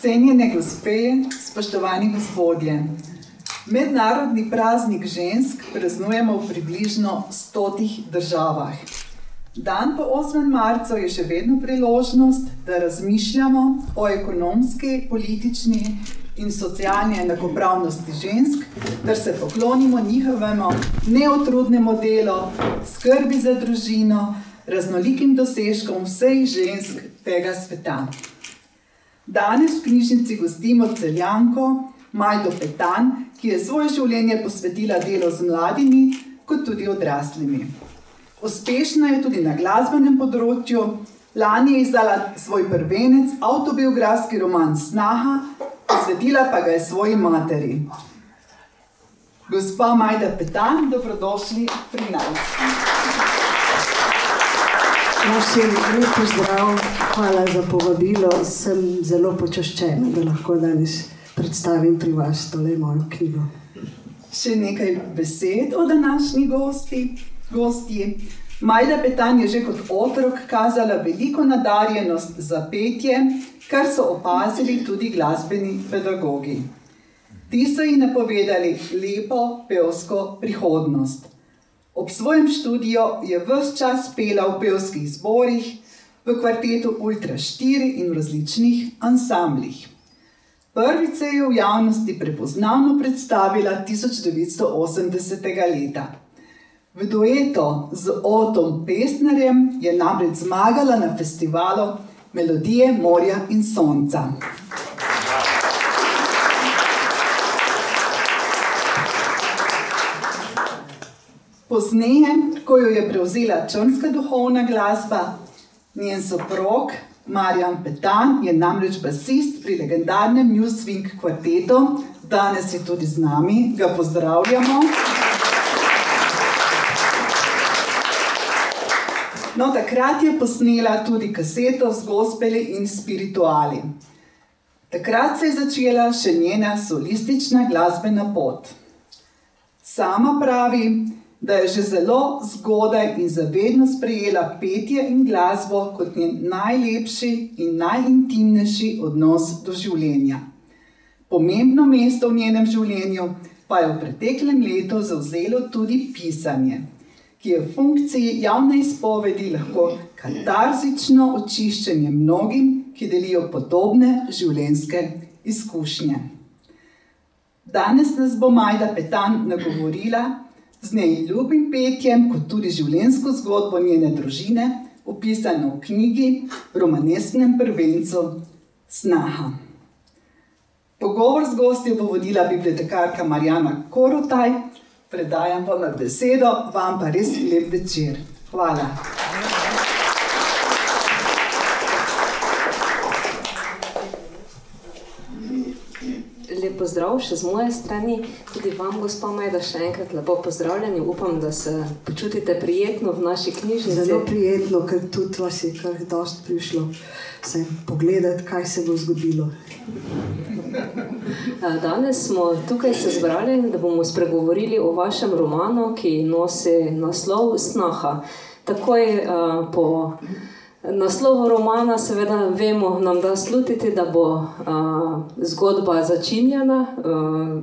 Cenjene gospe, spoštovani gospodje, mednarodni praznik žensk praznujemo v približno stotih državah. Dan po 8. marcu je še vedno priložnost, da razmišljamo o ekonomski, politični in socialni enakopravnosti žensk, ter se poklonimo njihovemu neotrudnemu delu, skrbi za družino, raznolikim dosežkom vseh žensk tega sveta. Danes v knjižnici gostimo celjanko Majdo Petan, ki je svoje življenje posvetila delu z mladimi, kot tudi odraslimi. Uspešna je tudi na glasbenem področju. Lani je izdala svoj prvenec, autobiografski roman Snaha, posvetila pa ga je svoji materi. Gospa Majda Petan, dobrodošli pri nas. Vsem lep pozdrav, hvala za povabilo. Sem zelo počaščena, da lahko danes predstavim pri vas tole mojo knjigo. Še nekaj besed o današnji gosti. Gostji. Majda Petan je že kot otrok kazala veliko nadarjenost za petje, kar so opazili tudi glasbeni pedagogi. Ti so ji napovedali lepo pevsko prihodnost. Ob svojem študiju je vse čas pela v pevskih zborih, v kvartetu Ultra 4 in v različnih ansamblih. Prvič se je v javnosti prepoznavno predstavila 1980. leta. V duetu z Otom Pesnerjem je namreč zmagala na festivalu Melodije morja in sonca. Pozneje, ko jo je prevzela črnska duhovna glasba, njen soprog Marjan Petan je namreč basist pri legendarnem New Swing kvartetu, danes je tudi z nami, ga pozdravljamo. No, takrat je posnela tudi kaseto z gospeli in spirituali. Takrat se je začela še njena solistična glasbena pot. Sama pravi, da je že zelo zgodaj in zavedno sprejela petje in glasbo kot njen najlepši in najintimnejši odnos do življenja. Pomembno mesto v njenem življenju pa je v preteklem letu zauzelo tudi pisanje, ki je v funkciji javne izpovedi lahko katarzično očiščenje mnogim, ki delijo podobne življenjske izkušnje. Danes nas bo Majda Petan nagovorila, z njej ljubim petjem, kot tudi življenjsko zgodbo njene družine, opisano v knjigi Romanesknem prvencu Snaha. Pogovor z gosti bo vodila bibliotekarka Marjana Korotaj, predajam vam besedo, vam pa res lep večer. Hvala. lep pozdrav še z moje strani, tudi vam, gospod Majda, še enkrat lepo pozdravljeni. Upam, da se počutite prijetno v naši knjižnici. Zelo prijetno, ker tudi vas je kar dost prišlo se pogledati, kaj se bo zgodilo. Danes smo tukaj se zbrali, da bomo spregovorili o vašem romanu, ki nosi naslov Snaha. Takoj uh, po Naslov romana, seveda, vemo, nam da slutiti, da bo uh, zgodba začinjena uh,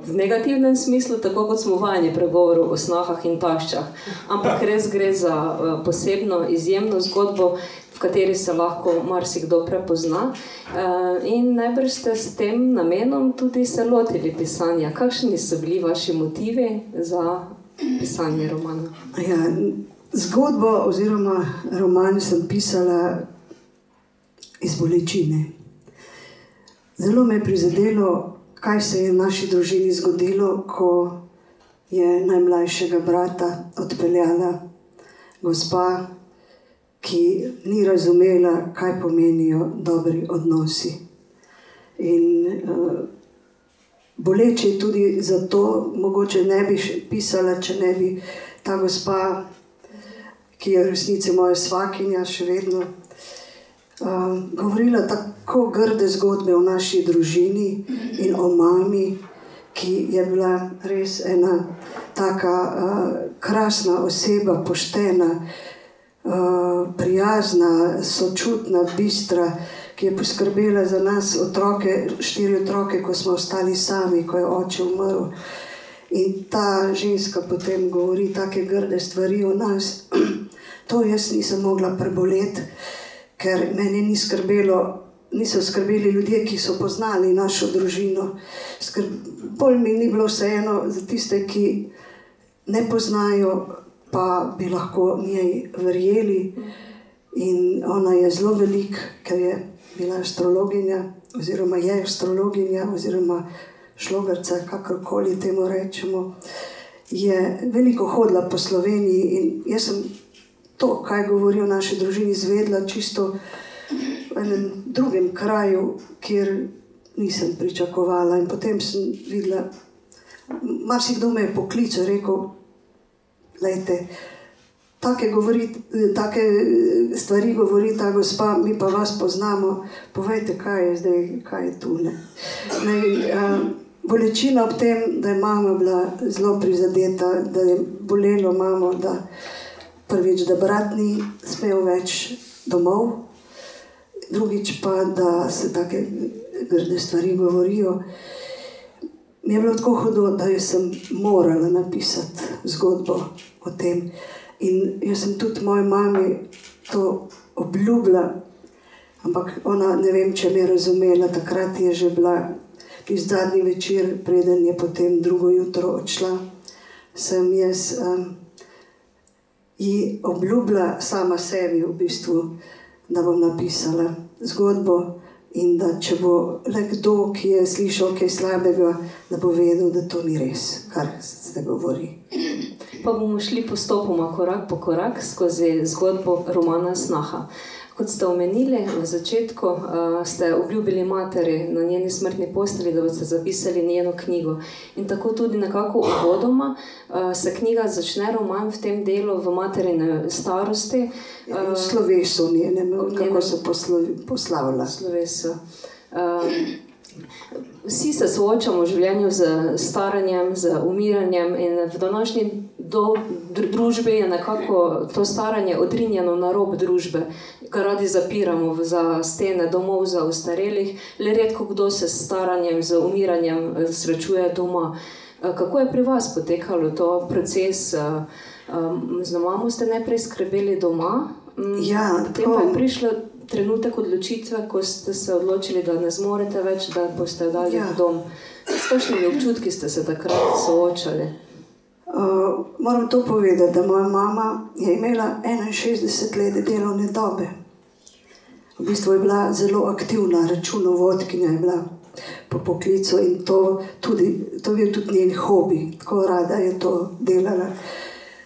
v negativnem smislu, tako kot smo vajeni pregovoru o snahah in taščah. Ampak res gre za uh, posebno, izjemno zgodbo, v kateri se lahko marsikdo prepozna. Uh, in najbrž ste s tem namenom tudi se lotili pisanja. Kakšni so bili vaši motivi za pisanje romana? Ja, Zgodbo oziroma roman sem pisala iz bolečine. Zelo me je prizadelo, kaj se je naši družini zgodilo, ko je najmlajšega brata odpeljala gospa, ki ni razumela, kaj pomenijo dobri odnosi. In uh, boleče je tudi zato, mogoče ne bi pisala, če ne bi ta gospa ki je v resnici moja svakinja, še vedno um, govorila tako grde zgodbe o naši družini in o mami, ki je bila res ena tako uh, krasna oseba, poštena, uh, prijazna, sočutna, bistra, ki je poskrbela za nas, otroke, štiri otroke, ko smo ostali sami, ko je oče umrl. In ta ženska potem govori take grde stvari o nas. To jaz nisem mogla preboleti, ker meni ni skrbelo, niso skrbeli ljudje, ki so poznali našo družino. Skrb, bolj mi ni bilo vseeno za tiste, ki ne poznajo, pa bi lahko njej verjeli. In ona je zelo velika, ker je bila astrologinja, oziroma je astrologinja, oziroma šlogerca, kakorkoli temu rečemo. Je veliko hodila po Sloveniji in jaz sem to, kaj govori o naši družini, izvedla čisto v enem drugem kraju, kjer nisem pričakovala. In potem sem videla, marsikdo me je poklical, rekel, gledajte. Take, govori, take stvari govori ta gospa, mi pa vas poznamo. Povejte, kaj je zdaj, kaj je tu. Uh, bolečina ob tem, da je mama bila zelo prizadeta, da je bolelo mamo, da prvič, da brat ni smel več domov, drugič pa, da se take grde stvari govorijo. Mi je bilo tako hudo, da sem morala napisati zgodbo o tem. In jaz sem tudi moji mami to obljubila, ampak ona ne vem, če me je razumela. Takrat je že bila iz zadnji večer, preden je potem drugo jutro odšla. Sem jaz um, ji obljubila sama sebi, v bistvu, da bom napisala zgodbo. In da če bo le kdo, ki je slišal kaj slabega, da bo vedel, da to ni res, kar se govori. Pa bomo šli postopoma, korak po korak, skozi zgodbo Romana Snaha. Kot ste omenili na začetku, uh, ste obljubili materi na njeni smrtni posteli, da boste zapisali njeno knjigo. In tako tudi nekako uvodoma uh, se knjiga začne, roman v tem delu, v materini starosti. Uh, slovesu, njenem, kako se poslavlja. Slovesu. Uh, Vsi se soočamo v življenju z staranjem, z umiranjem, in v današnji do, družbi je nekako to staranje odrinjeno na rob družbe, kar radi zapiramo za stene domov za ostarelih. Le redko kdo se s staranjem, z umiranjem eh, srečuje doma. Eh, kako je pri vas potekalo to proces? Eh, z mamo ste najprej skrbeli doma, mm, ja, potem pa je prišlo trenutek odločitve, ko ste se odločili, da ne zmorete več, da boste dali ja. dom. S kakšnimi občutki ste se takrat soočali? Uh, moram to povedati, da moja mama je imela 61 let delovne dobe. V bistvu je bila zelo aktivna, računovodkinja je bila po poklicu in to, tudi, to je bil tudi njen hobi, tako rada je to delala.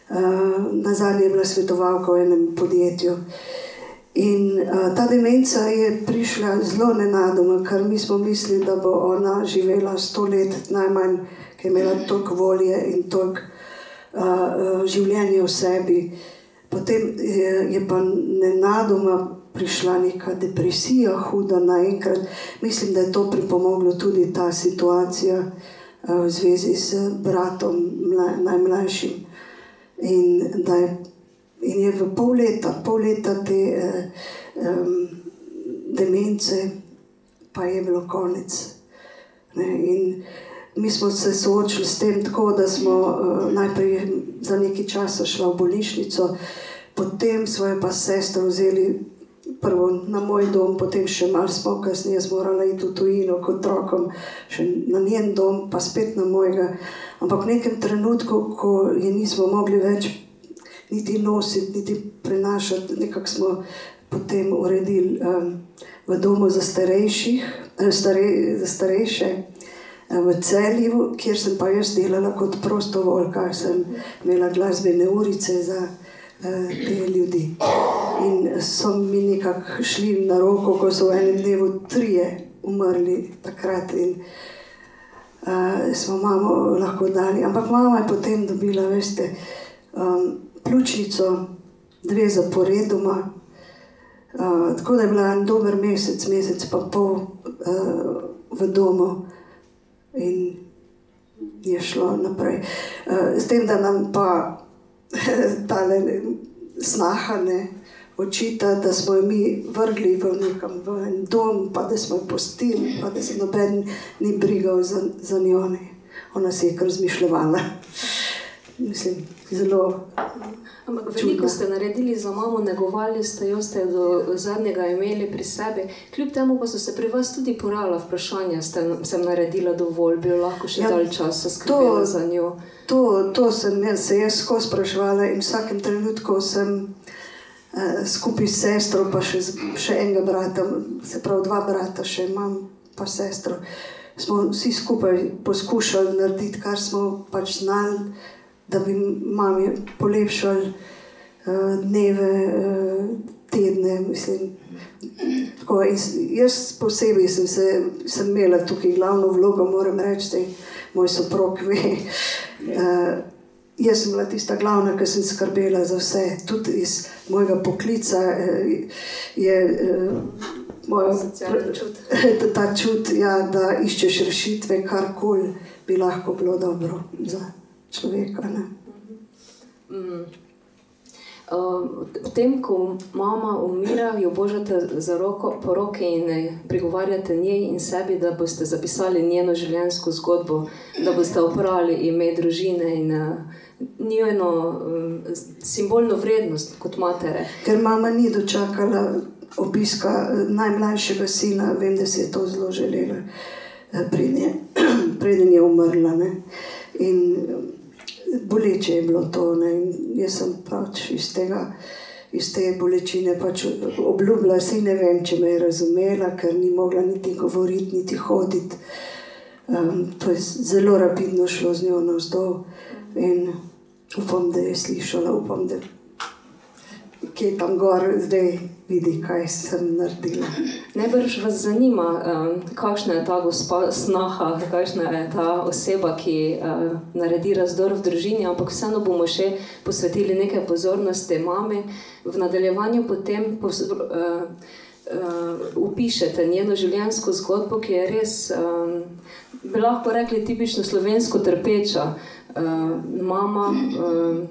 Uh, na zadnje je bila svetovalka v enem podjetju. In uh, ta demenca je prišla zelo nenadoma, ker mi smo mislili, da bo ona živela sto let, najmanj, ker je imela toliko volje in toliko uh, življenja v sebi. Potem je, je pa nenadoma prišla neka depresija, huda naenkrat. Mislim, da je to pripomoglo tudi ta situacija uh, v zvezi z bratom, mla, najmlajšim. In da je In je v pol leta, pol leta te eh, um, demence, pa je bilo konec. Ne? Mi smo se soočili s tem, tako, da smo uh, najprej za nekaj časa šli v bolnišnico, potem svoje pa sestre vzeli prvo na moj dom, potem še malo smo, kasneje smo morali iti v tujino kot otrokom, še na njen dom, pa spet na mojega. Ampak v nekem trenutku, ko je nismo mogli več niti nositi, niti prenašati. Nekako smo potem uredili um, v domu za, eh, stare, za starejše. Eh, v celju, kjer sem pa jaz delala kot prostovoljka, sem imela glasbene urice za uh, te ljudi. In so mi nekako šli na roko, ko so v enem dnevu trije umrli takrat. In, uh, smo mamo lahko dali. Ampak mama je potem dobila, veste, um, pljučnico, dve zaporedoma. Uh, tako da je bila en dober mesec, mesec pa pol uh, v domu in je šlo naprej. Uh, s tem, da nam pa tale snahane očita, da smo jo mi vrgli v nekam v en dom, pa da smo jo postili, pa da se noben ni brigal za, za njo. Ona si je kar zmišljala. Mislim, zelo Ampak Čudno. veliko ste naredili za mamo, negovali ste jo, ste do zadnjega imeli pri sebi. Kljub temu pa so se pri vas tudi porajala vprašanja, ste sem naredila dovolj, bi lahko še Ja, dalj časa skrbela to- za njo. To, to sem jaz, se jaz skozi spraševala in v vsakem trenutku sem eh, skupaj s sestro, pa še, še enega brata, se pravi dva brata, še imam, pa sestro. Smo vsi skupaj poskušali narediti, kar smo pač znali, da bi mami polepšali eh, dneve, eh, tedne. Mislim. Tako, jaz posebej sem, se, sem imela tukaj glavno vlogo, moram reči, da moj soprog ve. Uh, jaz sem bila tista glavna, ki sem skrbela za vse, tudi iz mojega poklica uh, je uh, moja čut. ta čut, ja, da iščeš rešitve, karkoli bi lahko bilo dobro za človeka. Ne? Mm. Uh, v tem, ko mama umira, jo božate za roko, po roke in eh, prigovarjate njej in sebi, da boste zapisali njeno življenjsko zgodbo, da boste oprali ime družine in uh, njeno um, simbolno vrednost kot matere. Ker mama ni dočakala obiska najmlajšega sina, vem, da si je to zelo želela, preden je, preden je umrla. Ne? In boleče je bilo to. Ne? In jaz sem pač iz tega. Iz te bolečine pač obljubila, da ne vem, če me je razumela, ker ni mogla niti govoriti, niti hoditi. Um, to je zelo rapidno šlo z njo navzdol. In upam, da je slišala, upam, da je tam gor, zdaj vidi, kaj sem naredila. Najbrž vas zanima, um, kakšna je ta gospa snaha, kakšna je ta oseba, ki uh, naredi razdor v družini, ampak vseeno bomo še posvetili nekaj pozornosti mami. V nadaljevanju potem pos, uh, uh, upišete njeno življenjsko zgodbo, ki je res, um, bi lahko rekli, tipično slovensko trpeča. Uh, mama um,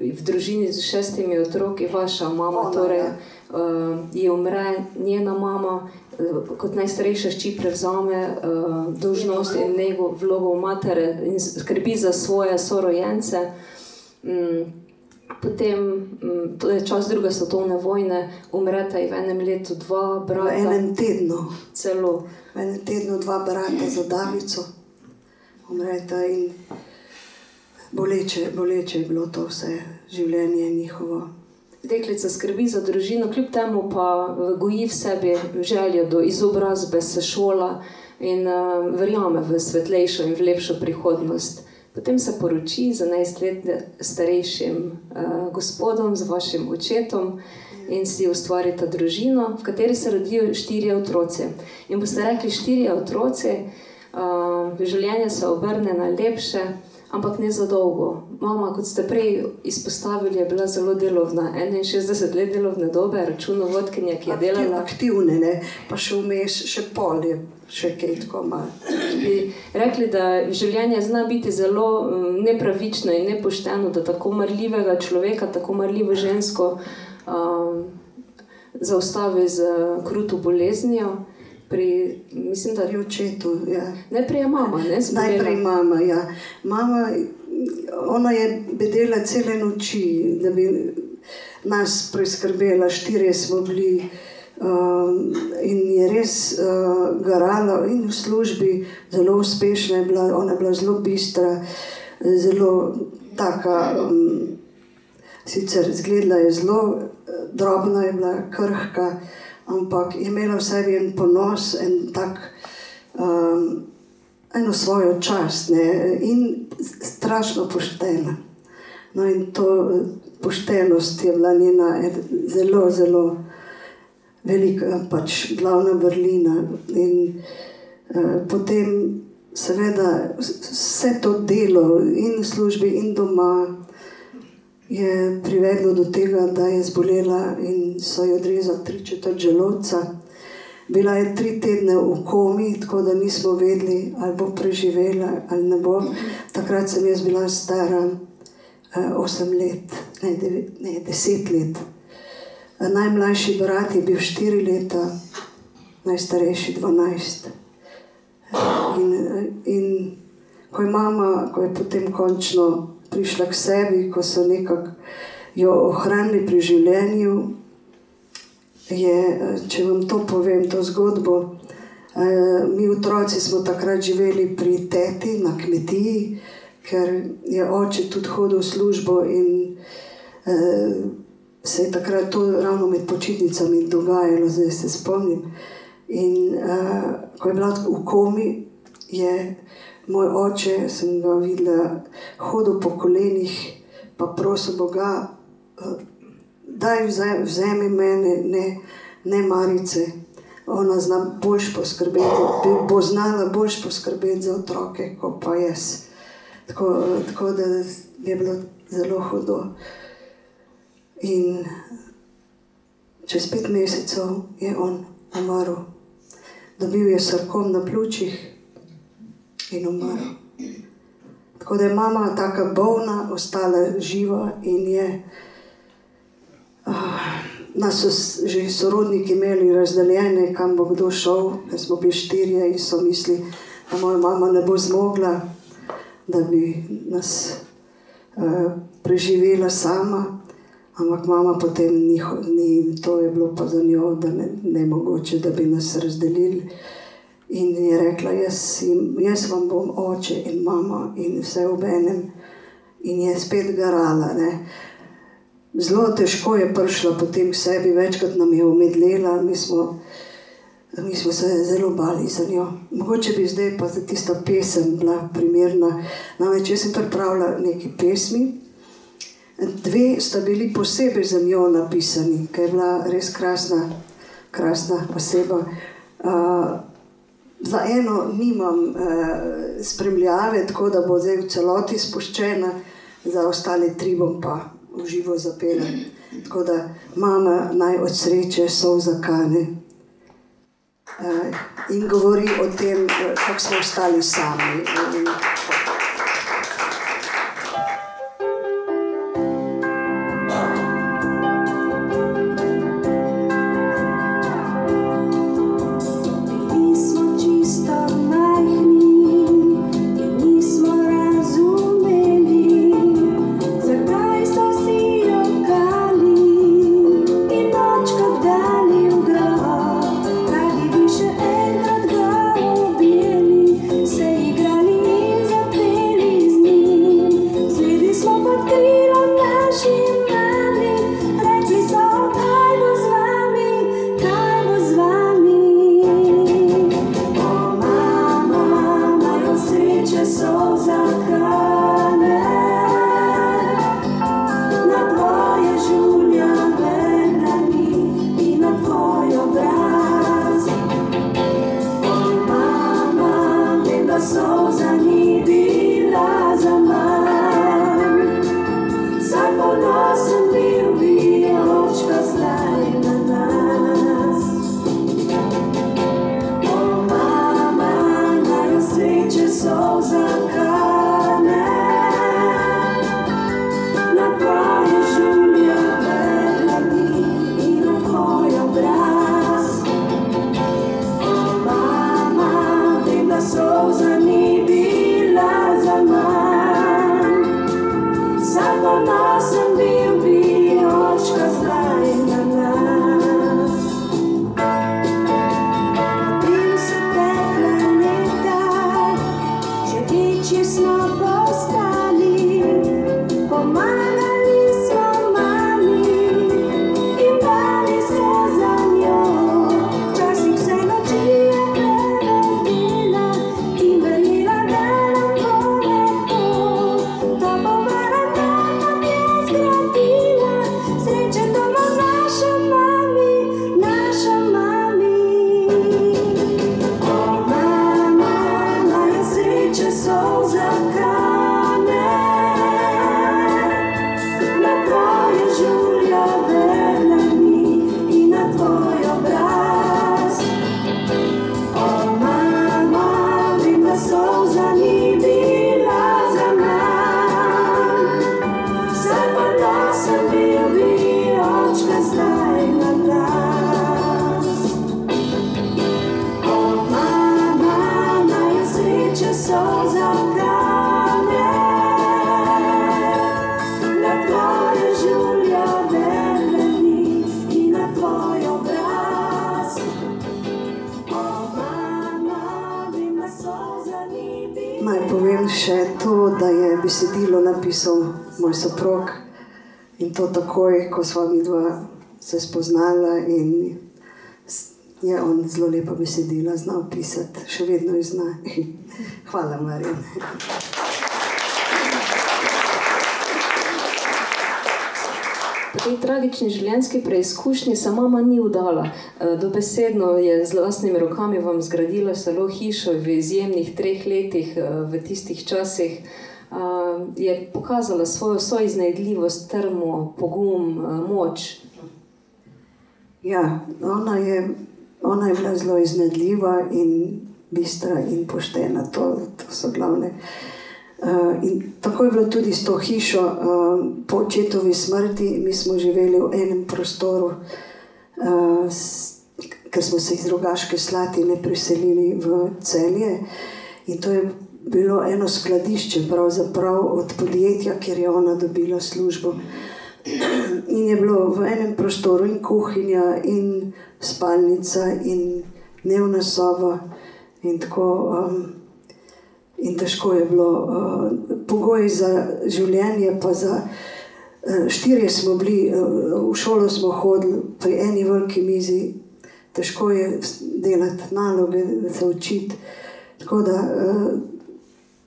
v družini z šestimi otroki, vaša mama, Ona, torej, ja. Uh, je umre njena mama, uh, kot najstarejša šči prevzame uh, dolžnost in nego vlogo matere in skrbi za svoje sorojence. Um, potem, um, to je čas druge svetovne vojne, umreta in v enem letu dva V brata, enem tednu, celo. v enem tednu dva brata za Davico, umreta in boleče, boleče je bilo to vse življenje njihovo. Deklica skrbi za družino, kljub temu pa eh, goji v sebi željo do izobrazbe, se šola in uh, verjame v svetlejšo in v lepšo prihodnost. Potem se poroči z 11 let starejšim uh, gospodom, z vašim očetom in si ustvarita družino, v kateri se rodijo štirje otroci. In boste rekli, štirje otroci, uh, življenje se obrne na lepše, ampak ne za dolgo. Mama, kot ste prej izpostavili, je bila zelo delovna, 61 let delovne dobe, računovodkinja, ki je Aktiv, delala. aktivne, ne? pa še vmes, še pol je, še kaj tako malo. Bi rekli, da življenje zna biti zelo mm, nepravično in nepošteno, da tako marljivega človeka, tako marljivo žensko um, zaustavi z kruto boleznijo. Pri, mislim, da Pri očetu, ja. najprej je mama, ne zbolela. Najprej mama, ja. Mama, ona je bedela cele noči, da bi nas preskrbela, štirje smo bili. Um, in je res uh, garala in v službi, zelo uspešna je bila, ona je bila zelo bistra, zelo taka, um, sicer zgledala je zelo eh, drobna, je bila krhka, ampak je imela v sebi en ponos, en tak um, eno svojo čast ne, in strašno poštena. No, in to eh, poštenost je bila njena zelo, zelo velika, pač glavna vrlina. In uh, potem, seveda, vs- vse to delo in v službi, in doma. Je privedlo do tega, da je zbolela in so jo odrezali tri četrt želodca. Bila je tri tedne v komi, tako da nismo vedeli, ali bo preživela ali ne bo. Takrat sem jaz bila stara uh, 8 let, ne, devet, ne 10 let. Najmlajši brat je bil 4 leta, najstarejši 12. In, in ko je mama, ko je potem končno prišla k sebi, ko so nekako jo ohranili pri življenju, je, če vam to povem, to zgodbo. Eh, mi, otroci, smo takrat živeli pri teti na kmetiji, ker je oče tudi hodil v službo in eh, se je takrat to ravno med počitnicami dogajalo, zdaj se spomnim. In uh, ko je bila v komi, je moj oče, sem ga videla, hodil po kolenih, pa prosil Boga, uh, da vzemi mene, ne, ne marice. Ona zna boljš poskrbeti, bo znala boljš poskrbeti za otroke, kot pa jaz. Tako, tako da je bilo zelo hudo. In čez pet mesecev je on umrl. Dobil je srkom na pljučih in umrl. Tako da je mama tako bolna, ostala živa in je. Uh, nas so že sorodniki imeli razdeljene, kam bo kdo šel, ker smo bili štirje in so mislili, da moja mama ne bo zmogla, da bi nas uh, preživela sama. Ampak mama potem ni, ni, to je bilo pa za njo, da ne, ne mogoče, da bi nas razdelili. In je rekla, jaz, jaz vam bom oče in mama in vse v enem. In je spet garala. Ne. Zelo težko je prišla potem k sebi, večkrat nam je umedlela, mi smo, mi smo se zelo bali za njo. Mogoče bi zdaj pa tista pesem bila primerna. Namreč jaz sem pripravila nekaj pesmi. Dve sta bili posebej za njo napisani, ker je bila res krasna, krasna oseba. Uh, za eno nimam uh, spremljave, tako da bo zdaj v celoti spuščena, za ostale tri bom pa v živo zapela. Tako da mama naj od sreče so zakane. Uh, in govori o tem, kako smo ostali sami. In, se spoznala in je on zelo lepa besedila znal pisati, še vedno jih zna. Hvala, Marjan. Po tej tragični življenjski preizkušnji se mama ni udala. Eh, dobesedno je z vlastnimi rokami vam zgradila zelo hišo v izjemnih treh letih, eh, v tistih časih. Eh, je pokazala svojo soiznajdljivost, termo, pogum, moč. Ja, ona je, ona je bila zelo iznajdljiva in bistra in poštena. To, to so glavne. Uh, in tako je bilo tudi s to hišo. Uh, po očetovi smrti mi smo živeli v enem prostoru, uh, s, ker smo se iz drugačne slatine preselili v celje. In to je bilo eno skladišče, pravzaprav od podjetja, kjer je ona dobila službo. In je bilo v enem prostoru in kuhinja, in spalnica, in dnevna soba. In, tako, um, in težko je bilo, uh, pogoji za življenje, pa za uh, štirje smo bili, uh, v šolo smo hodili, pri eni veliki mizi, težko je delati naloge, se učiti. Tako da, uh,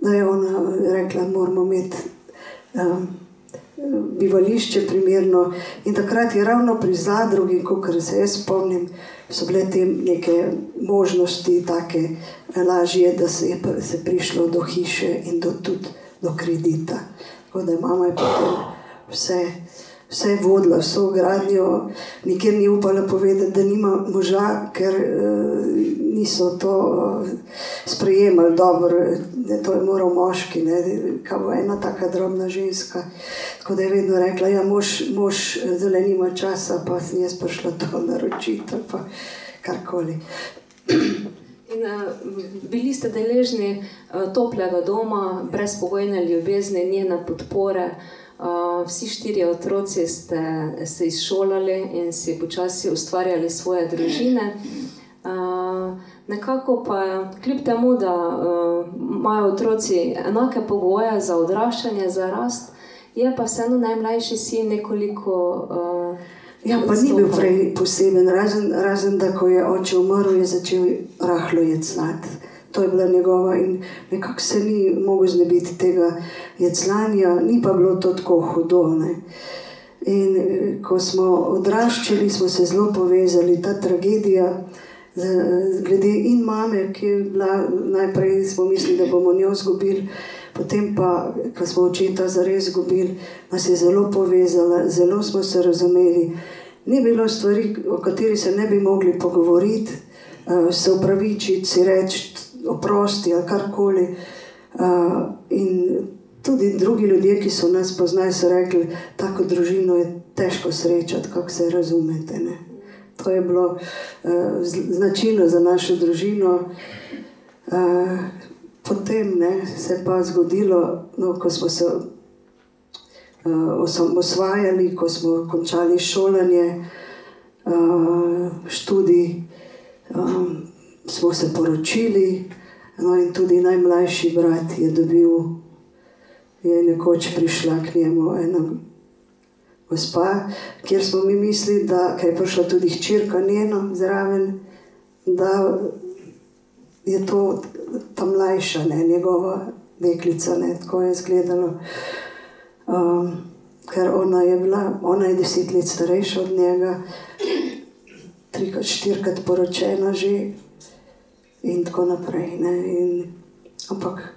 da je ona rekla, moramo imeti. Um, bivališče primerno. In takrat je ravno pri zadrugi, kot se jaz spomnim, so bile te neke možnosti, tako lažje, da se je se prišlo do hiše in do, tudi do kredita. Tako da je je potem vse vse je vodila, vso gradnjo, nikjer ni upala povedati, da nima moža, ker uh, niso to uh, sprejemali dobro, da to je moral moški, kaj bo ena taka drobna ženska. Tako da je vedno rekla, ja, mož, mož zelo nima časa, pa sem jaz prišla to naročiti, pa karkoli. In, uh, bili ste deležni uh, toplega doma, brezpogojne ljubezni, njene podpore. Uh, vsi štirje otroci ste se izšolali in si počasi ustvarjali svoje družine. Uh, nekako pa, kljub temu, da uh, imajo otroci enake pogoje za odraščanje, za rast, je pa vseeno najmlajši sin nekoliko. Ja, pa ni bil prej poseben, razen, razen da ko je oče umrl, je začel rahlo jecati to je bila njegova in nekako se ni mogel znebiti tega jeclanja, ni pa bilo to tako hudo. Ne. In eh, ko smo odraščali, smo se zelo povezali, ta tragedija. Glede in mame, ki je bila najprej, smo mislili, da bomo njo izgubili, potem pa, ko smo očeta zares izgubili, nas je zelo povezala, zelo smo se razumeli. Ni bilo stvari, o katerih se ne bi mogli pogovoriti, eh, se upravičiti, si reči, oprosti ali karkoli. Uh, in tudi drugi ljudje, ki so nas poznali, so rekli, tako družino je težko srečati, kako se razumete. Ne? To je bilo uh, značilno za našo družino. Uh, potem ne, se je pa zgodilo, no, ko smo se uh, osvajali, ko smo končali šolanje, uh, študij. Um, smo se poročili, no in tudi najmlajši brat je dobil, je nekoč prišla k njemu ena gospa, kjer smo mi mislili, da je prišla tudi hčerka njeno zraven, da je to ta mlajša, ne, njegova deklica, ne, tako je izgledalo. Um, ker ona je bila, ona je deset let starejša od njega, trikrat, štirikrat poročena že, in tako naprej. In, ampak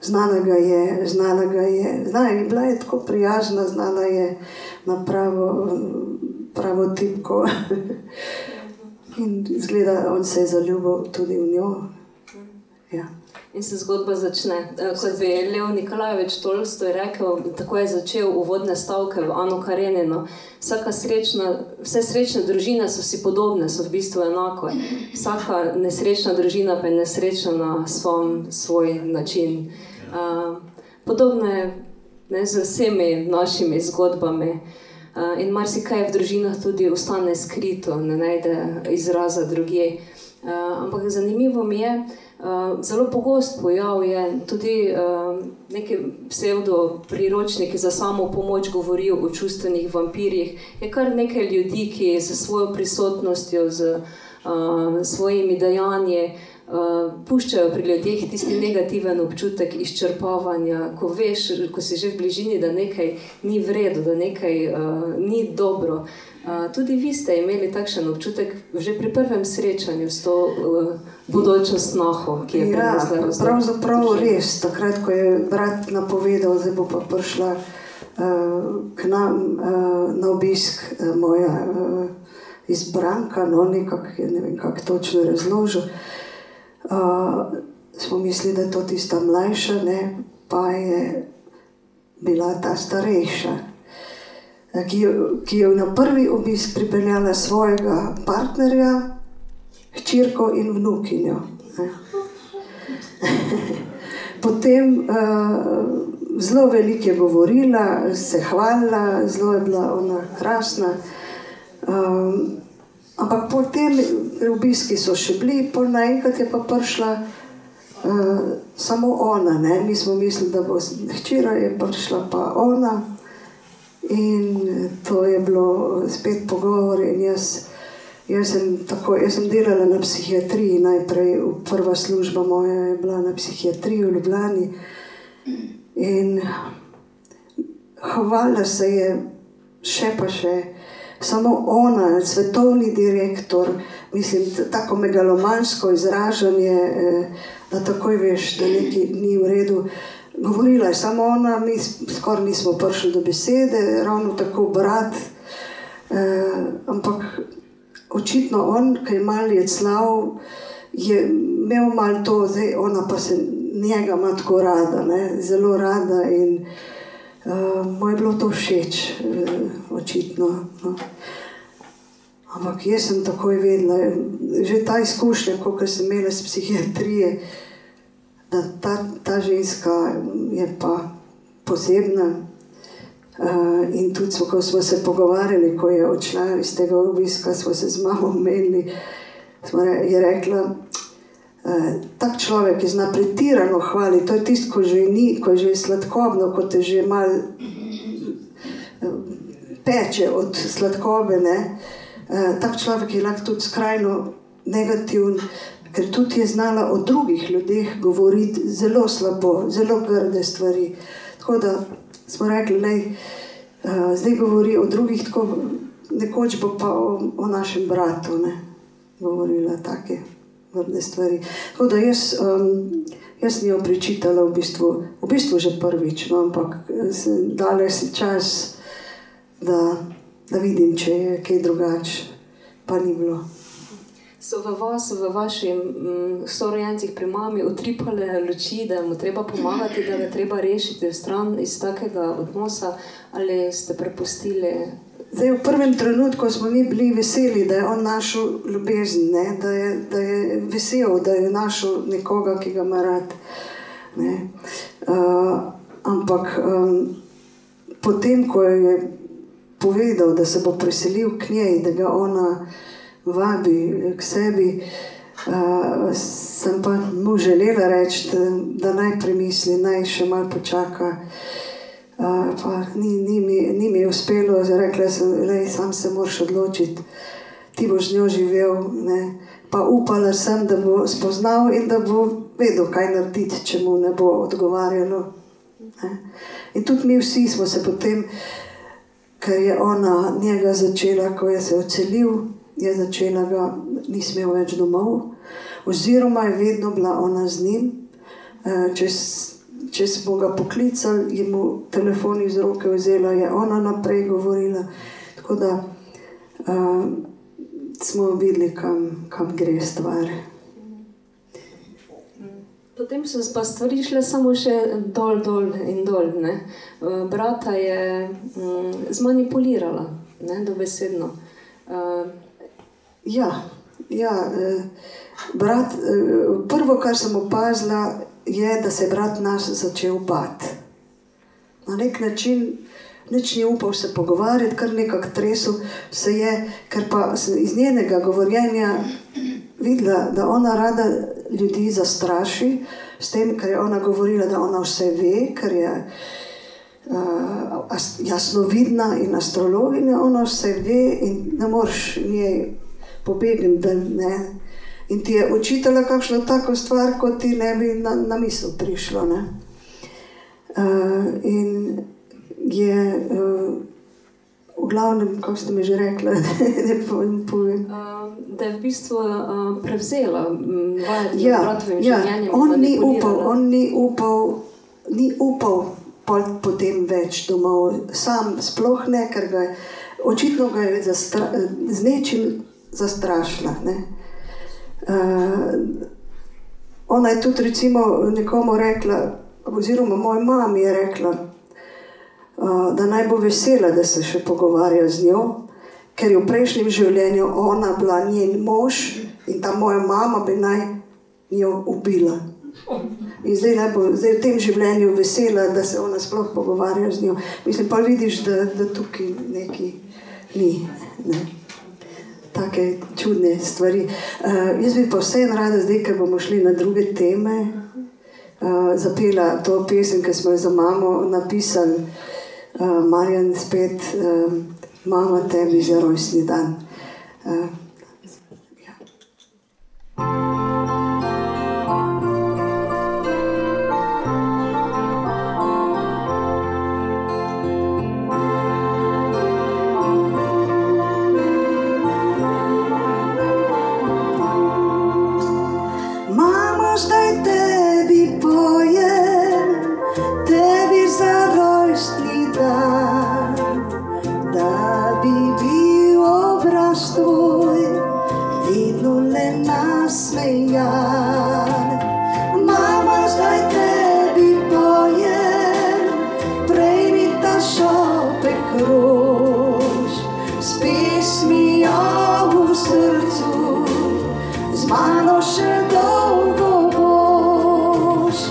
znala ga je, znala ga je, znala je, bila je tako prijazna, znala je na pravo, pravo tipko. in zgleda, on se je zaljubil tudi v njo. Ja. In se zgodba začne. Eh, kot bi Leo Nikolajevič Tolstoj rekel, tako je začel uvodne stavke v Anu Karenino. Vsaka srečna, vse srečne družine so si podobne, so v bistvu enako. Vsaka nesrečna družina pa je nesrečna na svom, svoj način. Uh, podobno je ne, z vsemi našimi zgodbami. Uh, in marsikaj v družinah tudi ostane skrito, ne najde izraza druge. Uh, ampak zanimivo mi je, Uh, zelo pogost pojav je tudi uh, neki pseudo-priročniki za samo pomoč, govorijo o čustvenih vampirjih. Je kar nekaj ljudi, ki z svojo prisotnostjo, z uh, svojimi dejanji uh, puščajo pri ljudeh tisti negativen občutek izčrpavanja, ko veš, ko si že v bližini, da nekaj ni v redu, da nekaj uh, ni dobro. Tudi vi ste imeli takšen občutek že pri prvem srečanju s to. Uh, bodočo snaho, ki je ja, pravzaprav res. Takrat, ko je brat napovedal, da bo pa prišla uh, k nam uh, na obisk uh, moja uh, izbranka, no nekako ne vem, kako točno razložil. Uh, smo mislili, da je to tista mlajša, ne, pa je bila ta starejša. Ki ki je na prvi obisk pripeljala svojega partnerja, hčerko in vnukinjo. Potem uh, zelo veliko je govorila, se hvalila, zelo je bila ona krasna. Um, ampak potem obiski so še bili, pol naenkrat je pa prišla uh, samo ona. Ne? Mi smo mislili, da bo hčera, je prišla pa ona. In to je bilo spet pogovor, in jaz. Jaz sem, tako, jaz sem delala na psihiatriji, najprej prva služba moja je bila na psihiatriji v Ljubljani. In hvala se je, še pa še, samo ona, svetovni direktor, mislim, tako megalomansko izražanje, eh, da takoj veš, da nekaj ni v redu. Govorila je samo ona, mi skoraj nismo prišli do besede, ravno tako brat. Eh, ampak očitno on, ki je malo je slav, je imel malo to, zdaj ona pa se njega ima tako rada, ne? zelo rada in uh, mu je bilo to všeč, uh, očitno. No. Ampak jaz sem takoj vedela, že ta izkušnja, ko sem imela s psihiatrije, da ta, ta ženska je pa posebna. Uh, in tudi, smo, ko smo se pogovarjali, ko je odšla iz tega obiska, smo se z mamo menili. Re, je rekla, uh, tak človek je zna pretirano hvaliti. To je tisto, ko že ni, ko je že sladkobno, ko te že mal uh, peče od sladkobe. Uh, tak človek je lahko tudi skrajno negativen, ker tudi je znala o drugih ljudeh govoriti zelo slabo, zelo grde stvari. Tako da smo rekli, da uh, zdaj govori o drugih, tako nekoč bo pa o, o našem bratu ne, govorila take vrne stvari. Tako da jaz, um, jaz njo pričitala v bistvu, v bistvu že prvič, no, ampak dale si čas, da, da vidim, če je kaj drugače, pa ni bilo so v vas, v vaših mm, sorojencih pri mami utripale luči, da mu treba pomagati, da ga treba rešiti stran iz takega odnosa, ali ste prepustili? Zdaj, v prvem trenutku smo mi bili veseli, da je on našel ljubezen, ne? da, je, da je vesel, da je našel nekoga, ki ga ima rad. Uh, ampak um, potem, ko je povedal, da se bo preselil k njej, da ga ona vabi k sebi. Uh, sem pa mu želela reči, da, da naj premisli, naj še malo počaka. Uh, ni, ni, mi, ni mi uspelo, rekla sem, da sam se moraš odločiti, ti boš z njo živel. Ne? Pa upala sem, da bo spoznal in da bo vedel, kaj narediti, če mu ne bo odgovarjalo. Ne? In tudi mi vsi smo se potem, ker je ona njega začela, ko je se odselil je začela ga, ni smel več domov, oziroma je vedno bila ona z njim. Eh, če, smo ga poklicali, je mu telefon iz roke vzela, je ona naprej govorila. Tako da uh, smo videli, kam, kam gre stvar. Potem so pa stvari šle samo še dol, dol in dol. Ne? Eh, brata je mm, zmanipulirala, ne, dobesedno. Uh, Ja, ja eh, brat, eh, prvo, kar sem opazila, je, da se je brat nas začel bati. Na nek način nič ni upal se pogovarjati, kar nekako tresel se je, ker pa iz njenega govorjenja videla, da ona rada ljudi zastraši s tem, kar je ona govorila, da ona vse ve, ker je uh, jasnovidna in astrologinja, ona vse ve in ne moreš njej pobegniti. In ti je učitela kakšno tako stvar, kot ti ne bi na, na misel prišlo. Uh, in je uh, v glavnem, kako ste mi že rekli, da ne povem. Uh, da je v bistvu uh, prevzela vaje ja, ja, on ni upal, on ni upal, ni upal potem več domov, sam sploh ne, ker ga je očitno ga je zastra, z nečim zastrašila. Ne. Uh, ona je tudi recimo nekomu rekla, oziroma moja mama je rekla, uh, da naj bo vesela, da se še pogovarja z njo, ker je v prejšnjem življenju ona bila njen mož in ta moja mama bi naj jo ubila. In zdaj, bo, zdaj v tem življenju vesela, da se ona sploh pogovarja z njo. Mislim pa vidiš, da, da tukaj neki ni. Ne. Take čudne stvari. Uh, jaz bi pa vseeno rada, zdaj, ker bomo šli na druge teme, uh, zapela to pesem, ki smo jo za mamo napisali, uh, Marjan, spet, uh, mama tebi za rojstni dan. Uh, nasmejan. Mama, zdaj tebi pojem, prej mi ta šopek rož, spis mi jo v srcu, z mano še dolgo boš.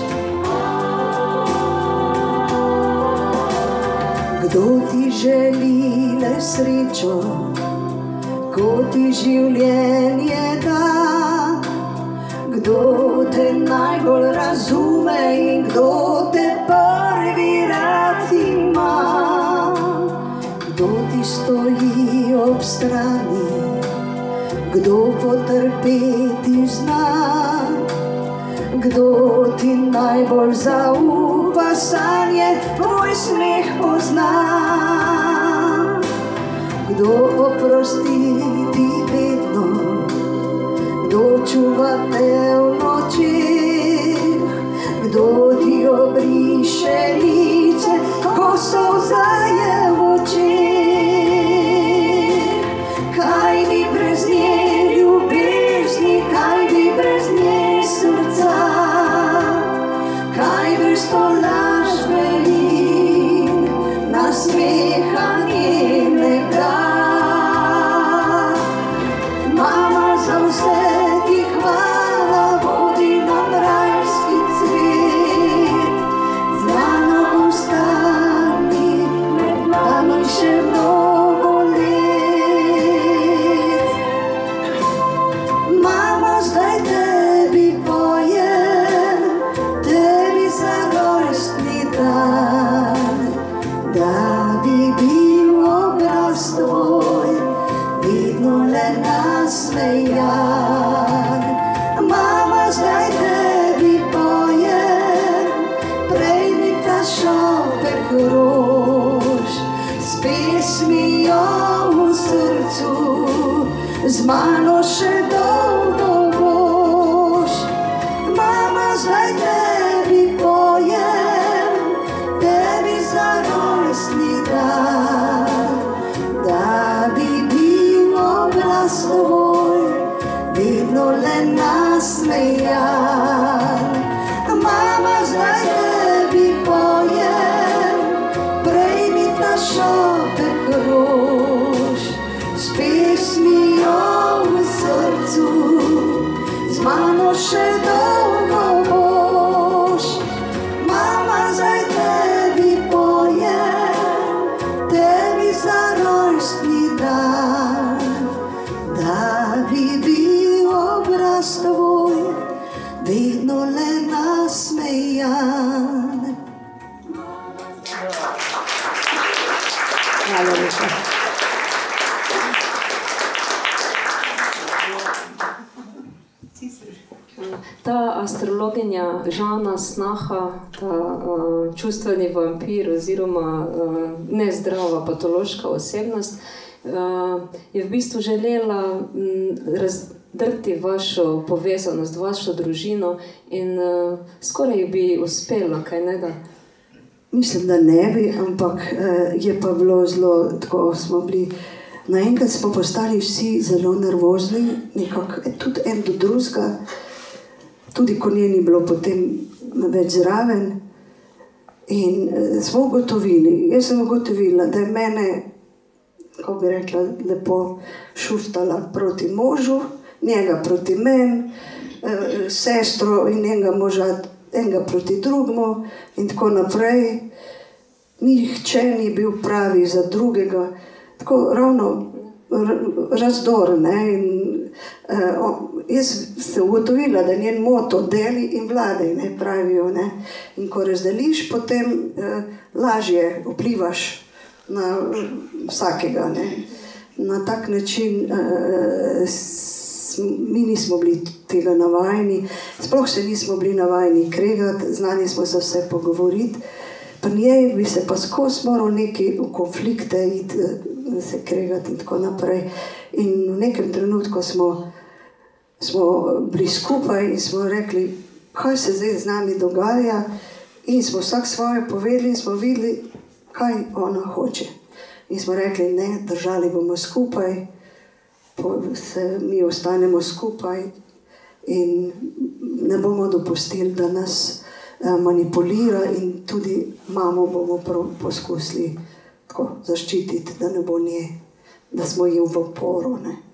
Kdo ti želi le srečo, ko ti življenje da? Kdo te najbolj razume in kdo te prvi rad ima? Kdo ti stoji ob strani, kdo potrpeti zna? Kdo ti najbolj zaupa sanje, tvoj smeh pozna? Kdo oprosti? ti obrisce lice, posso usare voce. 哎呀！Astrologinja Žana Snaha, ta uh, čustveni vampir oziroma uh, nezdrava patološka osebnost, uh, je v bistvu želela um, razdrti vašo povezanost, vašo družino in uh, skoraj bi uspela, kaj ne da. Mislim, da ne bi, ampak uh, je pa bilo zelo tako, smo bili. Naenkrat smo postali vsi zelo nervozni, nekako tudi en do drugega tudi ko nje ni bilo potem več zraven. In uh, smo ugotovili, jaz sem ugotovila, da je mene, kako bi rekla, lepo šuftala proti možu, njega proti meni, uh, sestro in njega moža, enega proti drugemu, in tako naprej. Nihče ni bil pravi za drugega, tako ravno razdor. In, uh, jaz sem ugotovila, da je njen moto deli in vladaj, ne pravijo. Ne? In ko razdeliš, potem uh, lažje vplivaš na uh, vsakega. Ne? Na tak način uh, mi nismo bili tega navajeni, sploh se nismo bili navajeni kregati, znali smo se vse pogovoriti. Pri njej bi se pa skozi moral neki v konflikte iti, se kregati in tako naprej. In v nekem trenutku smo smo bili skupaj in smo rekli, kaj se zdaj z nami dogaja. In smo vsak svoje povedali, in smo videli, kaj ona hoče. In smo rekli, ne, držali bomo skupaj, se mi ostanemo skupaj in ne bomo dopustili, da nas eh, manipulira, in tudi mamo bomo poskusili tako zaščititi, da ne bo nje, da smo ji v oporu. Ne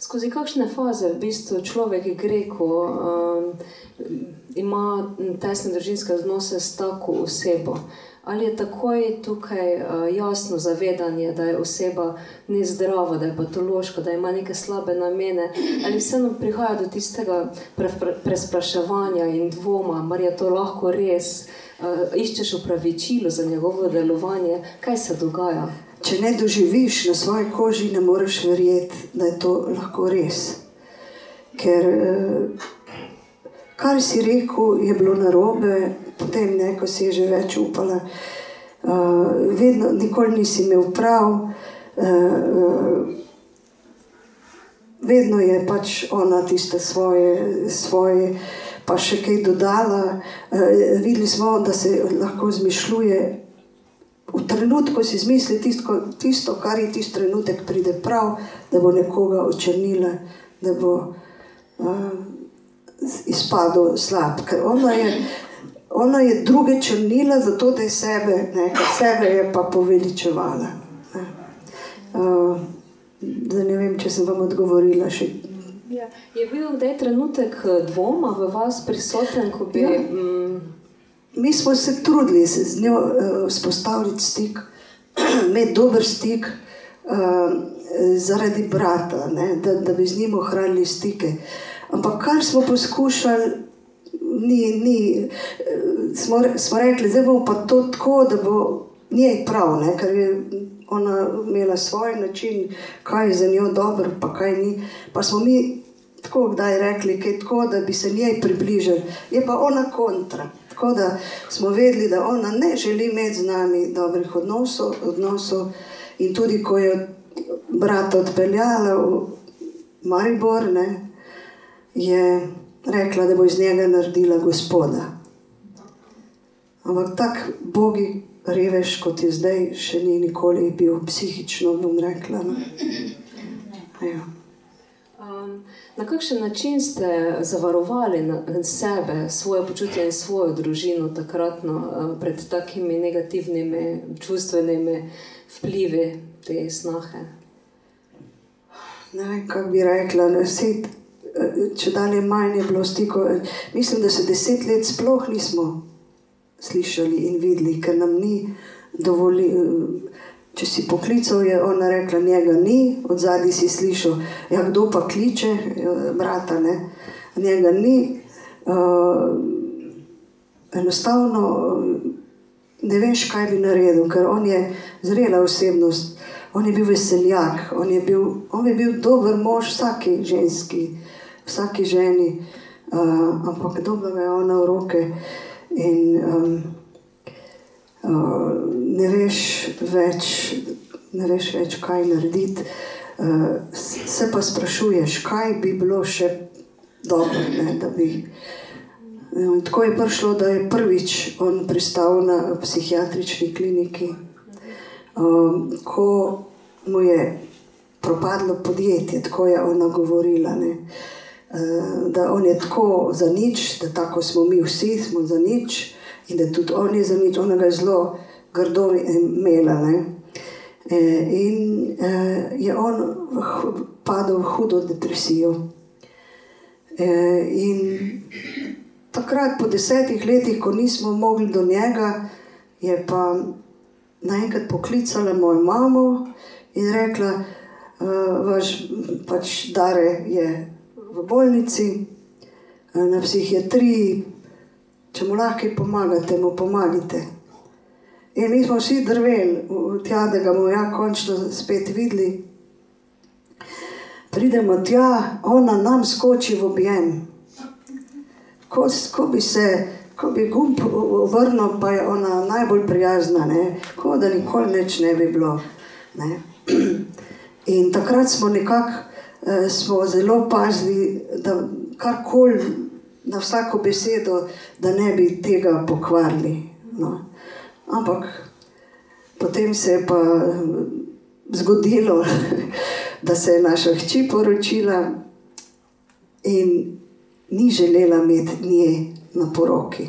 skozi kakšne faze v bistvu človek gre, ko um, ima tesne družinske odnose s tako osebo. Ali je takoj tukaj uh, jasno zavedanje, da je oseba nezdrava, da je patološka, da ima neke slabe namene, ali vseeno prihaja do tistega pre, pre, prespraševanja in dvoma, ali je to lahko res, uh, iščeš upravičilo za njegovo delovanje, kaj se dogaja če ne doživiš na svoji koži, ne moreš verjeti, da je to lahko res. Ker eh, kar si rekel, je bilo narobe, potem ne, ko si je že več upala. Uh, vedno, nikoli nisi imel prav, uh, vedno je pač ona tiste svoje, svoje pa še kaj dodala. Uh, videli smo, da se lahko zmišljuje v trenutku si izmisli tisto, tisto, kar je tisti trenutek, pride prav, da bo nekoga očrnila, da bo uh, izpadel slab. Ker ona je, ona je druge črnila, zato da je sebe, ne, sebe je pa poveličevala. Ne. Uh, ne vem, če sem vam odgovorila. Še. Ja. Je bil kdaj trenutek dvoma v vas prisoten, ko bi. Ja. Mm, mi smo se trudili se z njo uh, stik, imeti dober stik uh, zaradi brata, ne, da, da bi z njim ohranili stike. Ampak kar smo poskušali, ni, ni, smo, smo rekli, da bo pa to tako, da bo njej prav, ne, ker je ona imela svoj način, kaj je za njo dobro, pa kaj ni. Pa smo mi tako kdaj rekli, kaj tako, da bi se njej približali, je pa ona kontra. Tako da smo vedeli, da ona ne želi imeti z nami dobrih odnosov, odnosov. In tudi, ko je brat odpeljala v Maribor, ne, je rekla, da bo iz njega naredila gospoda. Ampak tak bogi revež, kot je zdaj, še ni nikoli bil psihično, bom rekla. No. Ja. Um, na kakšen način ste zavarovali sebe, svoje počutje in svojo družino takrat no, uh, pred takimi negativnimi čustvenimi vplivi te snahe? Ne vem, kako bi rekla. Deset, če dalje manj je bilo stiko, mislim, da se deset let sploh nismo slišali in videli, ker nam ni dovolili. Če si poklical, je ona rekla, njega ni, od zadaj si slišal, ja, kdo pa kliče, brata, ne, njega ni. uh, enostavno ne veš, kaj bi naredil, ker on je zrela osebnost, on je bil veseljak, on je bil, on je bil dober mož vsaki ženski, vsaki ženi, uh, ampak dobro je ona v roke in um, uh, ne veš več, ne veš več, kaj narediti. Uh, se pa sprašuješ, kaj bi bilo še dobro, ne, da bi. In tako je prišlo, da je prvič on pristal na psihiatrični kliniki, um, ko mu je propadlo podjetje, tako je ona govorila. Ne. Da on je tako za nič, da tako smo mi vsi, smo za nič, in da tudi on je za nič, ona ga je zelo grdo imela. E, in e, je on padel v hudo depresijo. In takrat, po desetih letih, ko nismo mogli do njega, je pa naenkrat poklicala mojo mamo in rekla, da vaš pač dare je v bolnici, na psihiatriji, če mu lahko pomagate, mu pomagate. In mi smo vsi drveli, tja, da ga bomo ja končno spet videli. Pridemo tja, ona nam skoči v objem. Ko, ko bi se, ko bi gumb vrnil, pa je ona najbolj prijazna, ne? ko da nikoli več ne bi bilo. Ne? In takrat smo nekako eh, smo zelo pazili, da karkoli na vsako besedo, da ne bi tega pokvarili. No. Ampak potem se je pa zgodilo, da se je naša hči poročila in ni želela imeti nje na poroki.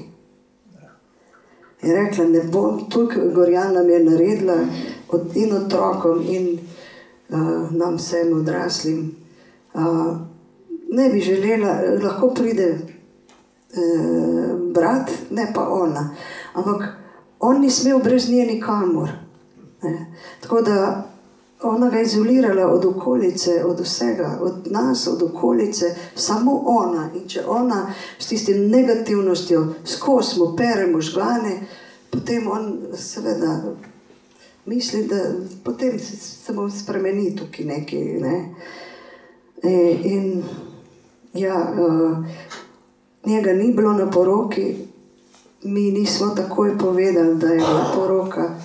Je rekla, ne bom, tukaj Gorjana nam je naredila in otrokom, in uh, nam vsem odraslim. Uh, ne bi želela, lahko pride uh, brat, ne pa ona. Ampak on ni smel brez nje nikamor. Ne. Tako da ona ga je izolirala od okolice, od vsega, od nas, od okolice, samo ona. In če ona s tistim negativnostjo skozi mu pere možgane, potem on seveda misli, da potem se bo spremenil tukaj nekaj. Ne? E, in ja, uh, njega ni bilo na poroki, mi nismo takoj povedali, da je bila poroka.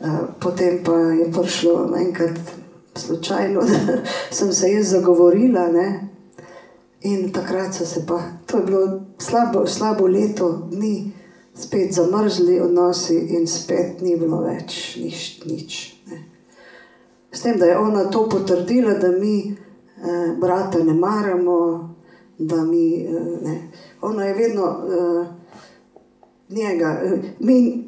Uh, potem pa je prišlo enkrat slučajno, da sem se jaz zagovorila. Ne? In takrat so se pa, to je bilo slabo, slabo leto dni, spet zamrzli odnosi in spet ni bilo več nič. nič ne. S tem, da je ona to potrdila, da mi eh, brata ne maramo, da mi eh, ne. Ona je vedno eh, njega. Eh, mi,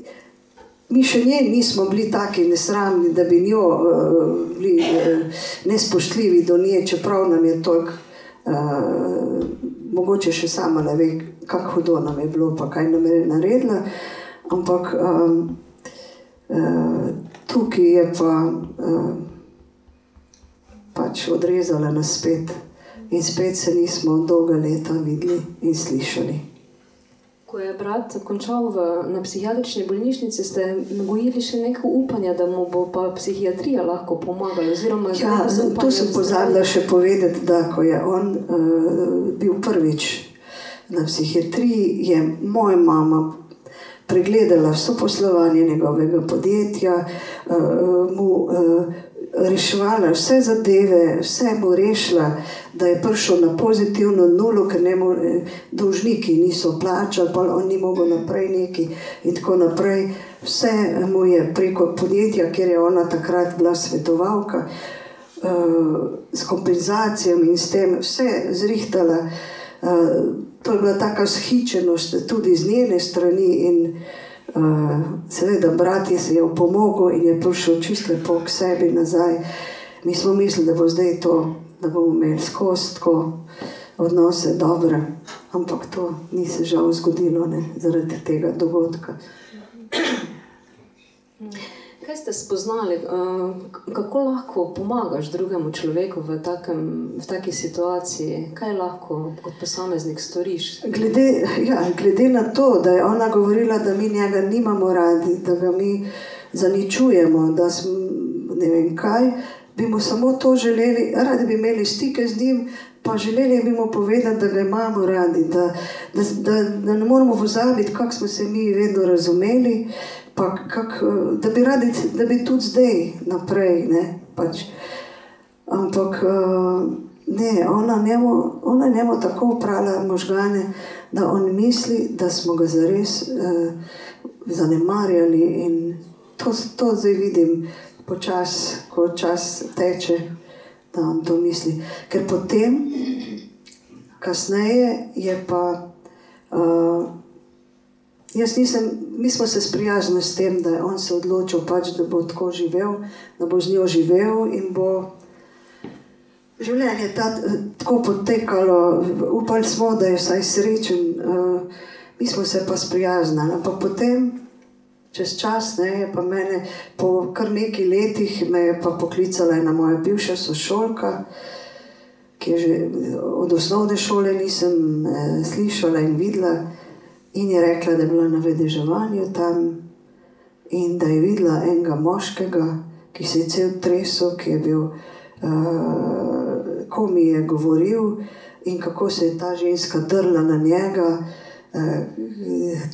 mi še nje nismo bili tako nesramni, da bi njo eh, bili eh, nespoštljivi do nje, čeprav nam je toliko. Uh, mogoče še sama ne ve, kako hudo nam je bilo, pa kaj nam je naredila. Ampak um, uh, tukaj je pa uh, pač odrezala nas spet in spet se nismo dolga leta videli in slišali. Ko je brat končal v, na psihiatrični bolnišnici, ste nagojili še neko upanje, da mu bo pa psihiatrija lahko pomagala. Ja, to sem pozabila še povedati, da ko je on uh, bil prvič na psihiatriji, je moja mama pregledala vso poslovanje njegovega podjetja, uh, mu uh, reševala vse zadeve, vse mu rešila, da je prišel na pozitivno nulo, ker ne more, dolžniki niso plačali, pa on ni mogel naprej neki in tako naprej. Vse mu je preko podjetja, kjer je ona takrat bila svetovalka, uh, s kompenzacijami in s tem vse zrihtala. Uh, to je bila taka shičenost tudi z njene strani in seveda brat je se je opomogel in je prišel čisto k sebi nazaj. Mi smo mislili, da bo zdaj to, da bomo imeli skozi tako odnose dobre, ampak to ni se žal zgodilo ne, zaradi tega dogodka. Ste spoznali, uh, kako lahko pomagaš drugemu človeku v, takem, v taki situaciji? Kaj lahko kot posameznik storiš? Glede, ja, glede na to, da je ona govorila, da mi njega nimamo radi, da ga mi zaničujemo, da smo ne vem kaj, bi mu samo to želeli, radi bi imeli stike z njim, pa želeli bi mu povedati, da ga imamo radi, da, da, da, da ne moramo pozabiti, kako smo se mi vedno razumeli, pa kak, da, bi radi, da bi tudi zdaj naprej. Ne, pač. Ampak ne, ona, njemu, ona njemu tako upravlja možgane, da on misli, da smo ga zares uh, zanemarjali in to, to zdaj vidim počasi, ko čas teče, da on to misli. Ker potem, kasneje, je pa. Uh, jaz nisem, mi smo se sprijaznili s tem, da je on se odločil, pač, da bo tako živel, da bo z njo živel in bo. Življenje je ta, tako potekalo, upali smo, da je vsaj srečen, uh, mi smo se pa sprijaznili. Ampak potem, čez čas, ne, je pa mene, po kar nekaj letih, me je pa poklicala ena moja bivša sošolka, ki je že od osnovne šole nisem eh, slišala in videla, in je rekla, da je bila na vedeževanju tam in da je videla enega moškega, ki se je cel tresel, ki je bil, uh, ko mi je govoril in kako se je ta ženska drla na njega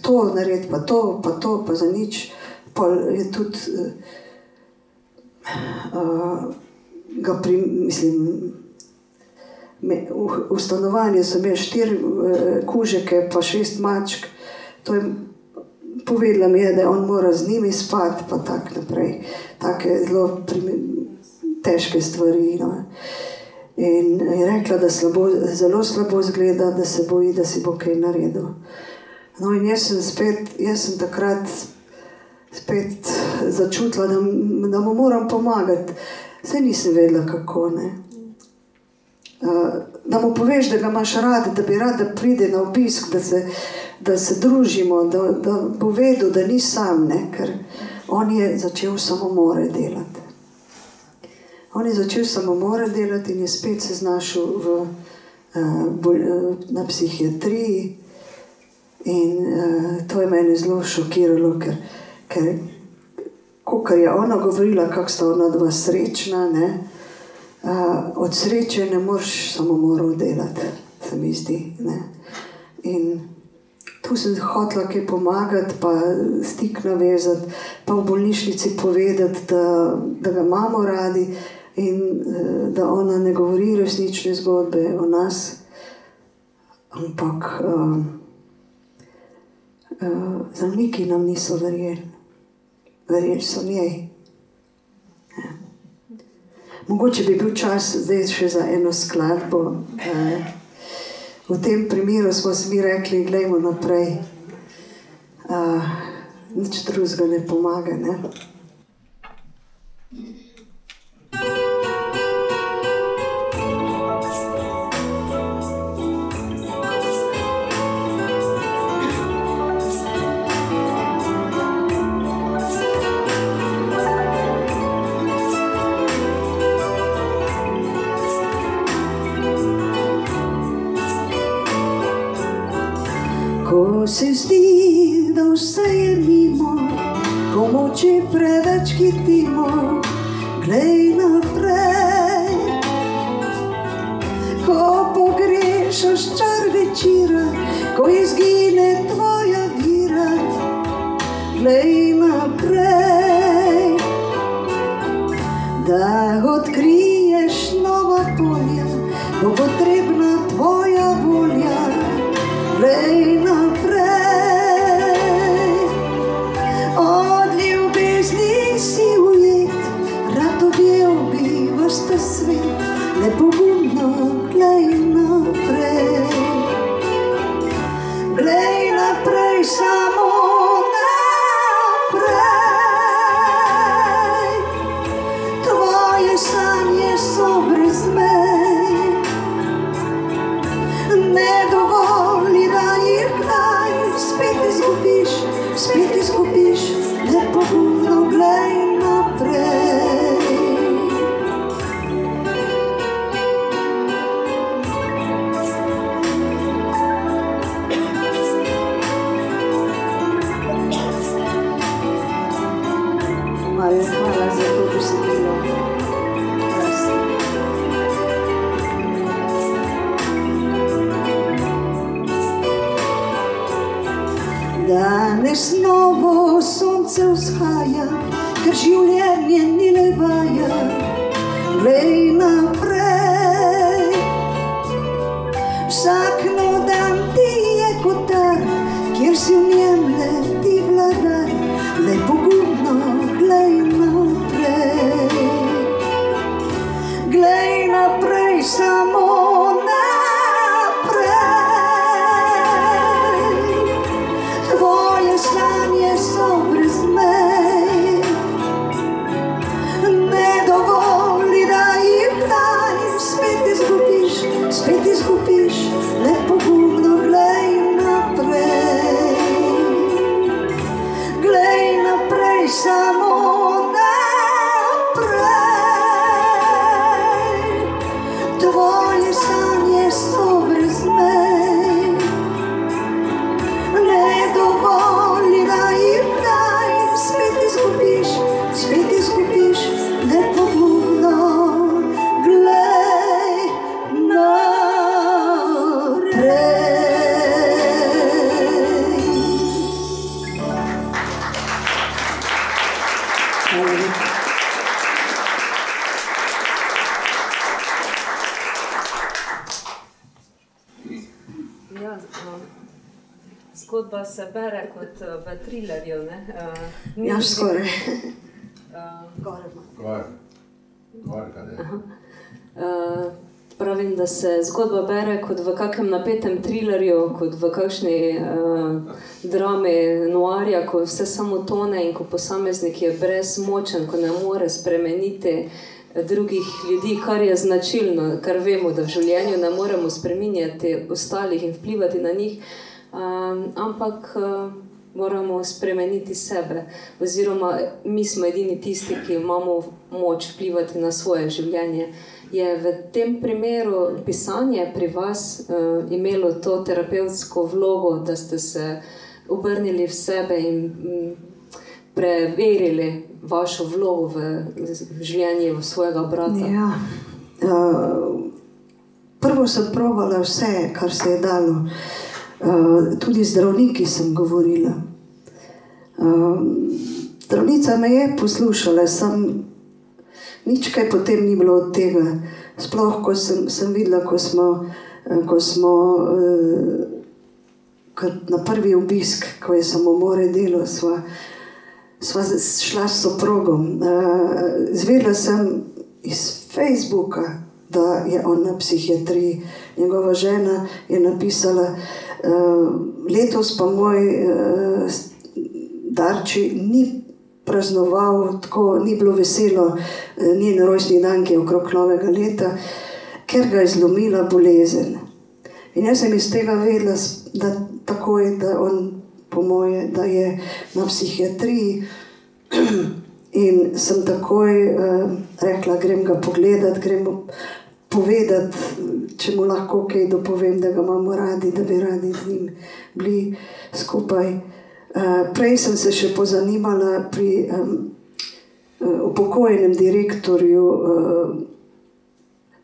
to narediti, pa to, pa to, pa za nič. Pa je tudi, uh, ga pri, mislim, v, stanovanju so imeli štiri uh, kužeke, pa šest mačk. To je povedala mi, je, da on mora z njimi spati, pa tako naprej. Take zelo težke stvari. No. In je rekla, da slabo, zelo slabo zgleda, da se boji, da si bo kaj naredil. No, in jaz sem, spet, jaz sem takrat spet začutila, da, da mu moram pomagati. Vse nisem vedela, kako ne. Da mu poveš, da ga imaš rad, da bi rad, da pride na obisk, da se, da se družimo, da, da bo vedel, da ni sam, ne? ker on je začel samomore delati. On je začel samomore delati in je spet se znašel v, uh, na psihiatriji. In uh, to je meni zelo šokiralo, ker, ker ko je ona govorila, kako sta ona dva srečna, ne, od sreče ne moreš samo moral delati, se mi zdi. Ne. In tu sem hotela kaj pomagati, pa stik navezati, pa v bolnišnici povedati, da, da ga imamo radi in uh, da ona ne govori resnične zgodbe o nas, ampak. Uh, uh, zdravniki nam niso verjeli, verjeli so njej. Mogoče bi bil čas zdaj še za eno skladbo. Uh, v tem primeru smo si mi rekli, gledajmo naprej. Uh, nič drugega ne pomaga. Ne? Preveč hitimo, glej naprej. Ko pogrešaš čar večera, ko izgine tvoja vira, glej naprej. Da odkriješ nova polja, bo potrebna svet, le pogumno glej naprej. Ne? Uh, pravim, da se zgodba bere kot v kakšnem napetem trilerju, kot v kakšni uh, drami noarja, ko vse samo tone in ko posameznik je brezmočen, ko ne more spremeniti drugih ljudi, kar je značilno, kar vemo, da v življenju ne moremo spremenjati ostalih in vplivati na njih, um, ampak. Uh, Moramo spremeniti sebe, oziroma mi smo edini tisti, ki imamo moč vplivati na svoje življenje. Je v tem primeru pisanje pri vas uh, imelo to terapevtsko vlogo, da ste se obrnili v sebe in mm, preverili vašo vlogo v v življenju svojega brata? Ja. Uh, prvo sem provala vse, kar se je dalo. Uh, tudi z zdravniki sem govorila. Uh, zdravnica me je poslušala, sem nič kaj potem ni bilo od tega. Sploh, ko sem, sem videla, ko smo, eh, ko smo na prvi obisk, ko je samomore delo, sva, sva šla s soprogom. Zvedela sem iz Facebooka, da je on na psihiatriji. Njegova žena je napisala, uh, letos pa moj uh, darči ni praznoval, tako ni bilo veselo, eh, njen rojstni dan, ki je okrog novega leta, ker ga je zlomila bolezen. In jaz sem iz tega vedela, da takoj, da on, po moje, da je na psihiatriji. In sem takoj uh, rekla, grem ga pogledat, grem povedati, če mu lahko kaj dopovem, da ga imamo radi, da bi radi z njim bili skupaj. Uh, prej sem se še pozanimala pri um, upokojenem direktorju uh,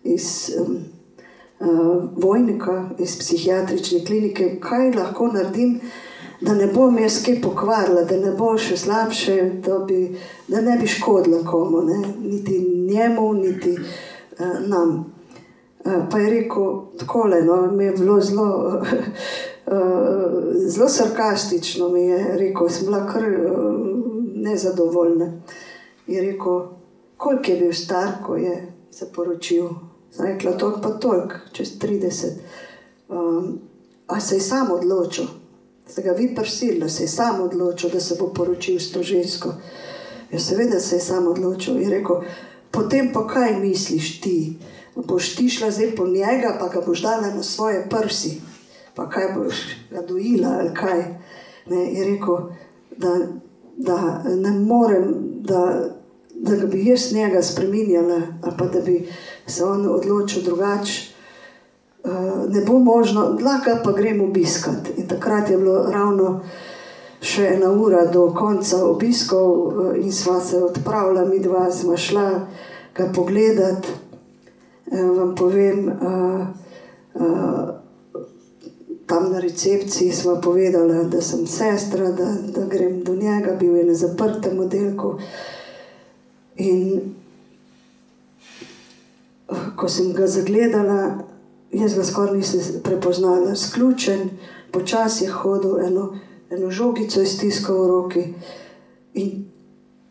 iz um, uh, Vojnika, iz psihiatrične klinike, kaj lahko naredim, da ne bom jaz kaj pokvarila, da ne bo še slabše, da, bi, da ne bi škodila komu, ne? niti njemu, niti uh, nam. Uh, pa je rekel tako, no, mi je bilo zelo, uh, zelo sarkastično, mi je rekel, sem bila kar uh, nezadovoljna. Je rekel, koliko je bil star, ko je se poročil. Sem rekla, toliko pa toliko, čez 30. Um, a se je sam odločil, ste ga vi prosili, da se je sam odločil, da se bo poročil s to žensko. Ja, seveda se je sam odločil in rekel, potem pa kaj misliš ti? Boš ti šla zdaj po njega, pa ga boš dala na svoje prsi, pa kaj boš ga dojila ali kaj. Ne, je rekel, da, da ne morem, da, da ga bi jaz njega spremenjala, ali pa da bi se on odločil drugače. Uh, ne bo možno, lahko pa gremo obiskat. In takrat je bilo ravno še ena ura do konca obiskov, uh, in sva se odpravila, mi dva smo šla ga pogledat. Vam povem, uh, uh, tam na recepciji smo povedali, da sem sestra, da, da grem do njega, bil je na zaprtem oddelku. In ko sem ga zagledala, jaz ga skoraj nisem prepoznala, sključen, počasi je hodil, eno, eno žogico je stiskal v roki in,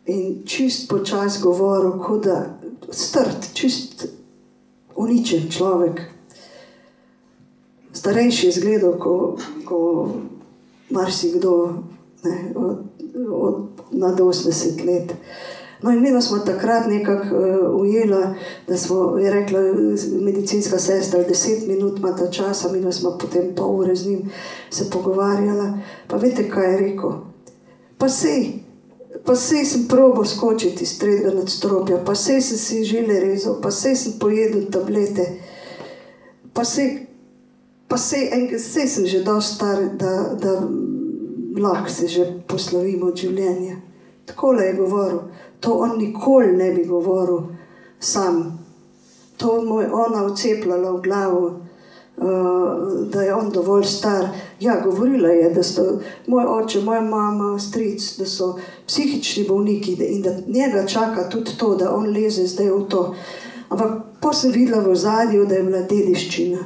in čist počasi govoril, kot da strt, čist uničen človek. Starejši je izgledal, kot ko marsikdo ne, od, od nad 80 let. No, in mi smo takrat nekako uh, ujeli, da smo, je rekla medicinska sestra, deset minut ima ta čas, mi smo potem pol ure z njim se pogovarjali. Pa veste, kaj je rekel? Pa sej, pa sej sem probo skočiti iz tretjega nadstropja, pa sej sem si žile rezal, pa sej sem pojedel tablete, pa sej, pa sej, en, sej sem že dosti star, da, da lahko se že poslovimo od življenja. Tako je govoril. To on nikoli ne bi govoril sam. To mu je ona vcepljala v glavo, da je on dovolj star. Ja, govorila je, da so moj oče, moja mama, stric, da so psihični bolniki in da njega čaka tudi to, da on leze zdaj v to. Ampak pa sem videla v zadju, da je bila dediščina.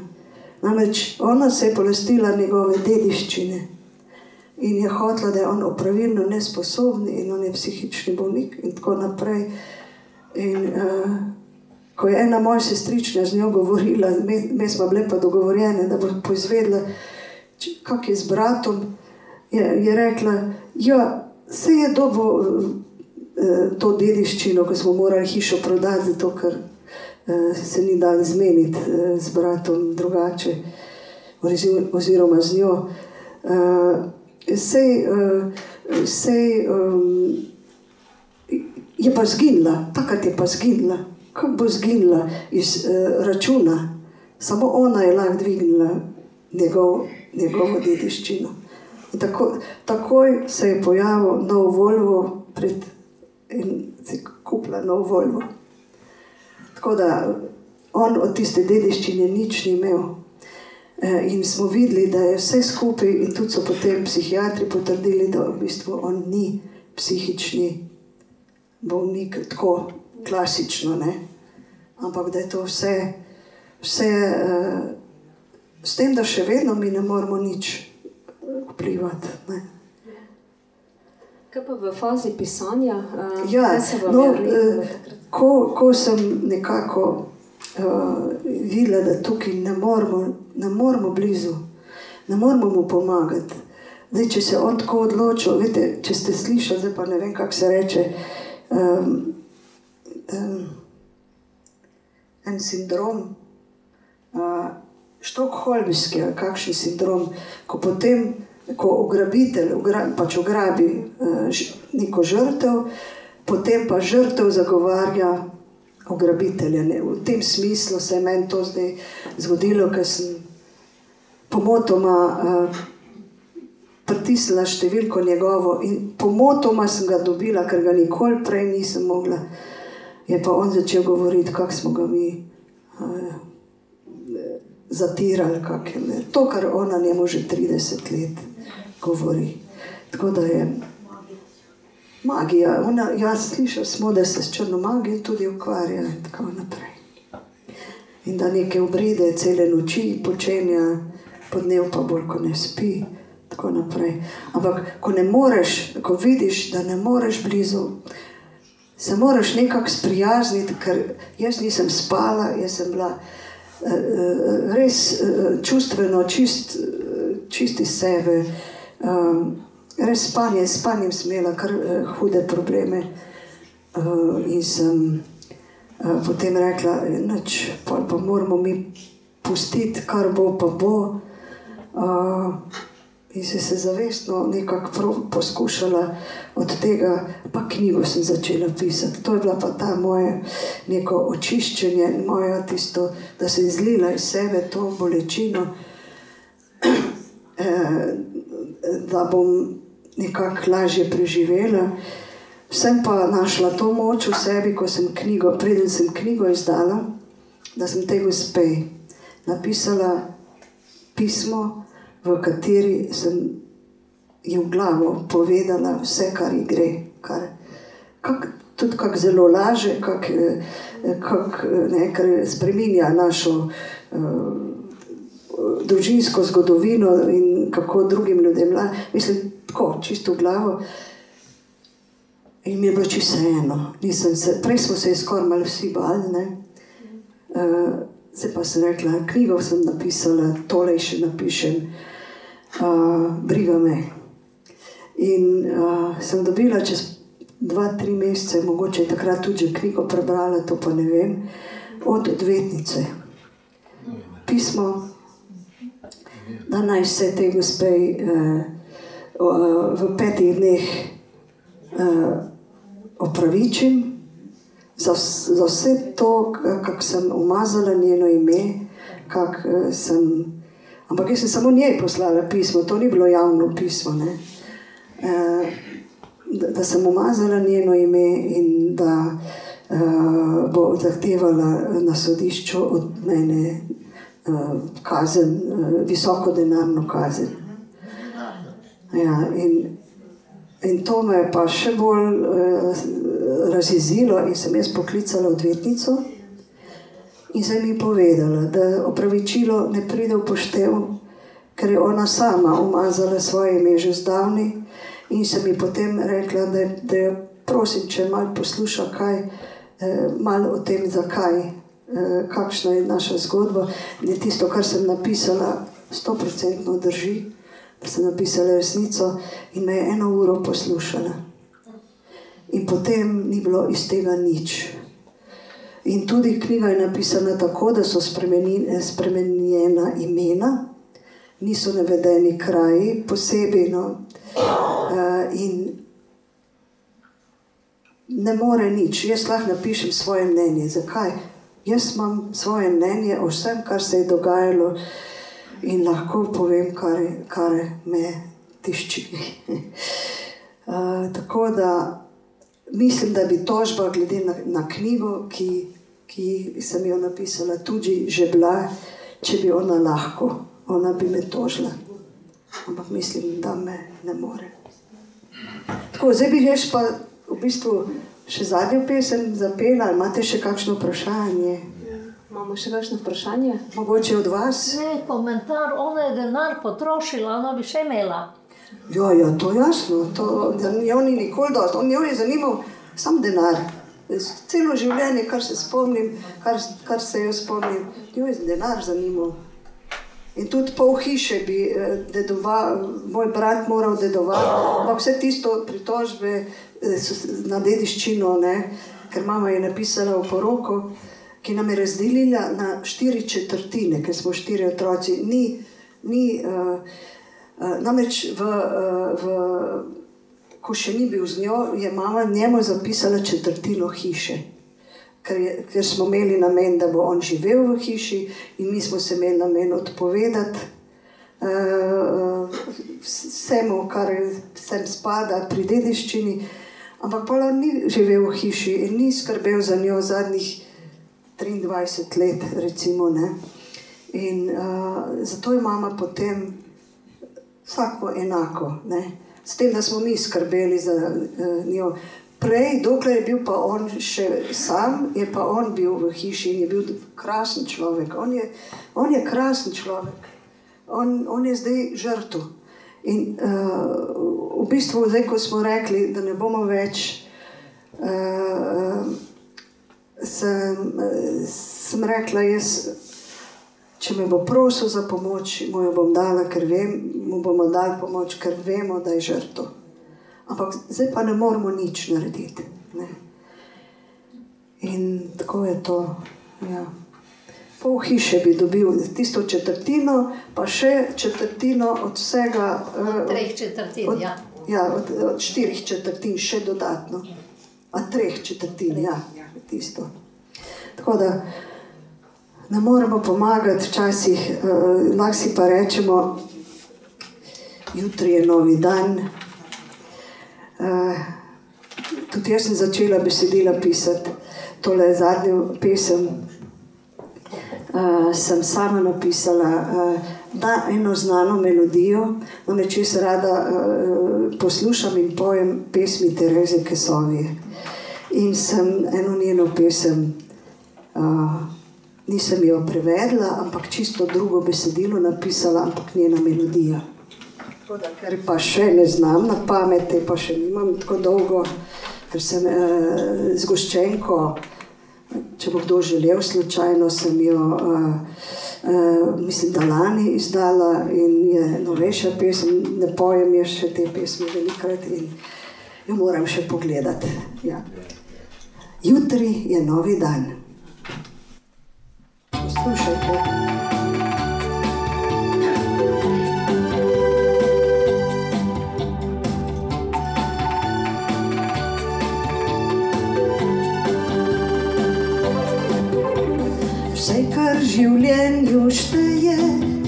Namreč ona se je polastila njegove dediščine in je hotela, da je on opravilno nesposoben in on je psihični bolnik in tako naprej. In, uh, ko je ena moja sestrična z njo govorila, mi smo bile pa dogovorjene, da bo poizvedla, kak je z bratom, je, je rekla, ja, se je dobo uh, to dediščino, ko smo morali hišo prodati, zato ker uh, se ni dal zmeniti uh, z bratom drugače, oziroma z njo. Uh, sej, uh, sej um, je pa zginila, takrat je pa zginila. Kako bo zginila iz uh, računa? Samo ona je lahko dvignila njegov, njegovo dediščino. In tako, takoj se je pojavil nov Volvo pred, in si kupila nov Volvo. Tako da on od tiste dediščine nič ni imel. Eh, in smo videli, da je vse skupaj, in tudi so potem psihiatri potrdili, da v bistvu on ni psihični bolnik, tako klasično, ne? ampak da je to vse, vse uh, s tem, da še vedno mi ne moremo nič vplivati. Ne? Kaj pa v fazi pisanja? Uh, ja, no, uh, ko, ko sem nekako uh, videla, da tukaj ne moramo, ne moramo blizu, ne moramo mu pomagati. Zdaj, če se on tako odločil, veste, če ste slišali, zdaj pa ne vem, kako se reče. Um, um, en sindrom, uh, štokholmski, kakšen sindrom, ko potem, ko ugrabitelj ugra, pač ugrabi uh, neko žrtev, potem pa žrtev zagovarja ugrabitelja. Ne. V tem smislu se je meni to zdaj zgodilo, ker sem pomotoma uh, pritisnila številko njegovo in pomotoma sem ga dobila, ker ga nikoli prej nisem mogla. Je pa on začel govoriti, kako smo ga mi uh, zatirali. To, kar ona njemu že 30 let govori. Tako da je magija. Ona, jaz slišal smo, da se s črno magijo tudi ukvarja in tako naprej. In da neke obrede cele noči počenja, podnev pa bolj, ko ne spi. Ampak, ko ne moreš, ko vidiš, da ne moreš blizu, se moraš nekako sprijazniti, ker jaz nisem spala, jaz sem bila uh, res uh, čustveno, čist, uh, čist iz sebe. Um, res spanje, spanjem sem imela kar uh, hude probleme. Uh, in sem uh, potem rekla, da pa, pa moramo mi pustiti, kar bo, pa bo. In se je zavestno nekako poskušala od tega, pa knjigo sem začela pisati. To je bila pa ta moja neko očiščenje, moja tisto, da sem izlila iz sebe to bolečino. Da bom nekako lažje preživela. Sem pa našla to moč v sebi, ko sem knjigo, preden sem knjigo izdala, da sem tej gospe napisala pismo, v kateri sem ji v glavo povedala vse, kar ji gre. Kar, kak, tudi kako zelo laže, kako kak, ne, kar spremenja našo uh, družinsko zgodovino in kako drugim ljudem, la, mislim, tako čisto v glavo. In je bilo čisto eno. Se, prej smo se skoraj malo vsi bali. Uh, zdaj pa sem rekla, knjigo sem napisala, tole še napišem, uh, briga me. In uh, sem dobila čez dva, tri mesece, mogoče je takrat tudi knjigo prebrala, to pa ne vem, od odvetnice. Pismo, da naj se te gospe uh, uh, v petih dneh. Uh, opravičim za, za vse to, kako sem umazala njeno ime. Eh, sem, ampak jaz sem samo njej poslala pismo, to ni bilo javno pismo. E, da, da sem umazala njeno ime in da e, bo zahtevala na sodišču od mene e, kazen, e, visoko denarno kazen. Ja, in, In to me je pa še bolj uh, razjezilo, in sem jaz poklicala odvetnico in sem ji povedala, da opravičilo ne pride v poštev, ker je ona sama umazala svoje ime že zdavni. In sem ji potem rekla, da, da jo prosim, če malo posluša, kaj eh, malo o tem, zakaj, eh, kakšna je naša zgodba, da je tisto, kar sem napisala, sto procentno drži sem napisala resnico in me je eno uro poslušala. In potem ni bilo iz tega nič. In tudi knjiga je napisana tako, da so spremenjena imena, niso navedeni kraji posebej. No. Uh, in ne more nič, jaz lahko napišem svoje mnenje. Zakaj? Jaz imam svoje mnenje o vsem, kar se je dogajalo in lahko povem, kar, kar me tišči. uh, tako da mislim, da bi tožba, glede na, na knjigo, ki, ki sem jo napisala, tudi že bila, če bi ona lahko, ona bi me tožila. Ampak mislim, da me ne more. Tako, zdaj bi ješ pa v bistvu še zadnjo pesem zapela, ali imate še kakšno vprašanje? Imamo še kakšno vprašanje? Mogoče od vas? Ne, komentar, ona je denar potrošila, ona bi še imela. Ja, ja to je jasno. To, jo ni nikoli dosti. On jo je zanimal sam denar. Celo življenje, kar se spomnim, kar, kar se jo spomnim, jo je denar zanimal. In tudi pol hiše bi eh, dedoval, moj brat moral dedovati, ampak vse tisto pritožbe eh, na dediščino, ne? ker mama je napisala v poroko ki nam je razdelila na štiri četrtine, ker smo štiri otroci. Ni, ni, uh, uh, namreč, v, uh, v, ko še ni bil z njo, je mama njemu zapisala četrtino hiše. Ker, je, ker smo imeli namen, da bo on živel v hiši, in mi smo se imeli namen odpovedati uh, vsemu, kar sem spada pri dediščini. Ampak pa on ni živel v hiši in ni skrbel za njo zadnjih 23 let, recimo. In uh, zato je mama potem vsako enako, ne? S tem, da smo mi skrbeli za uh, njo. Prej, dokler je bil pa on še sam, je pa on bil v hiši in je bil krasen človek. On je, on je krasen človek, on, on je zdaj žrtev. In uh, v bistvu, zdaj, ko smo rekli, da ne bomo več. Uh, sem, sem rekla, jaz, če me bo prosil za pomoč, mu jo bom dala, ker vem, mu bomo dali pomoč, ker vemo, da je žrtev. Ampak zdaj pa ne moramo nič narediti. Ne? In tako je to. Ja. Pol hiše bi dobil tisto četrtino, pa še četrtino od vsega. Od treh četrtin, od, ja. Ja, od, od štirih četrtin, še dodatno. Od treh četrtin, ja tisto. Tako da ne moremo pomagati, včasih uh, lahko si pa rečemo, jutri je novi dan. Uh, tudi jaz sem začela besedila pisati, tole zadnjo pesem. Uh, sem sama napisala, uh, da eno znano melodijo, namreč jaz rada uh, poslušam in pojem pesmi Tereze Kesovi. In sem eno njeno pesem, uh, nisem jo prevedla, ampak čisto drugo besedilo napisala, ampak njena melodija. Da, ker pa še ne znam na pamet, te pa še nimam tako dolgo, ker sem uh, zgoščenko. Če bo kdo želel, slučajno sem jo, uh, uh, mislim, da lani izdala in je novejša pesem, ne pojem je še te pesmi velikrat in jo moram še pogledati. Ja. Jutri je novi dan. Poslušajte. Vse, kar življenju šteje,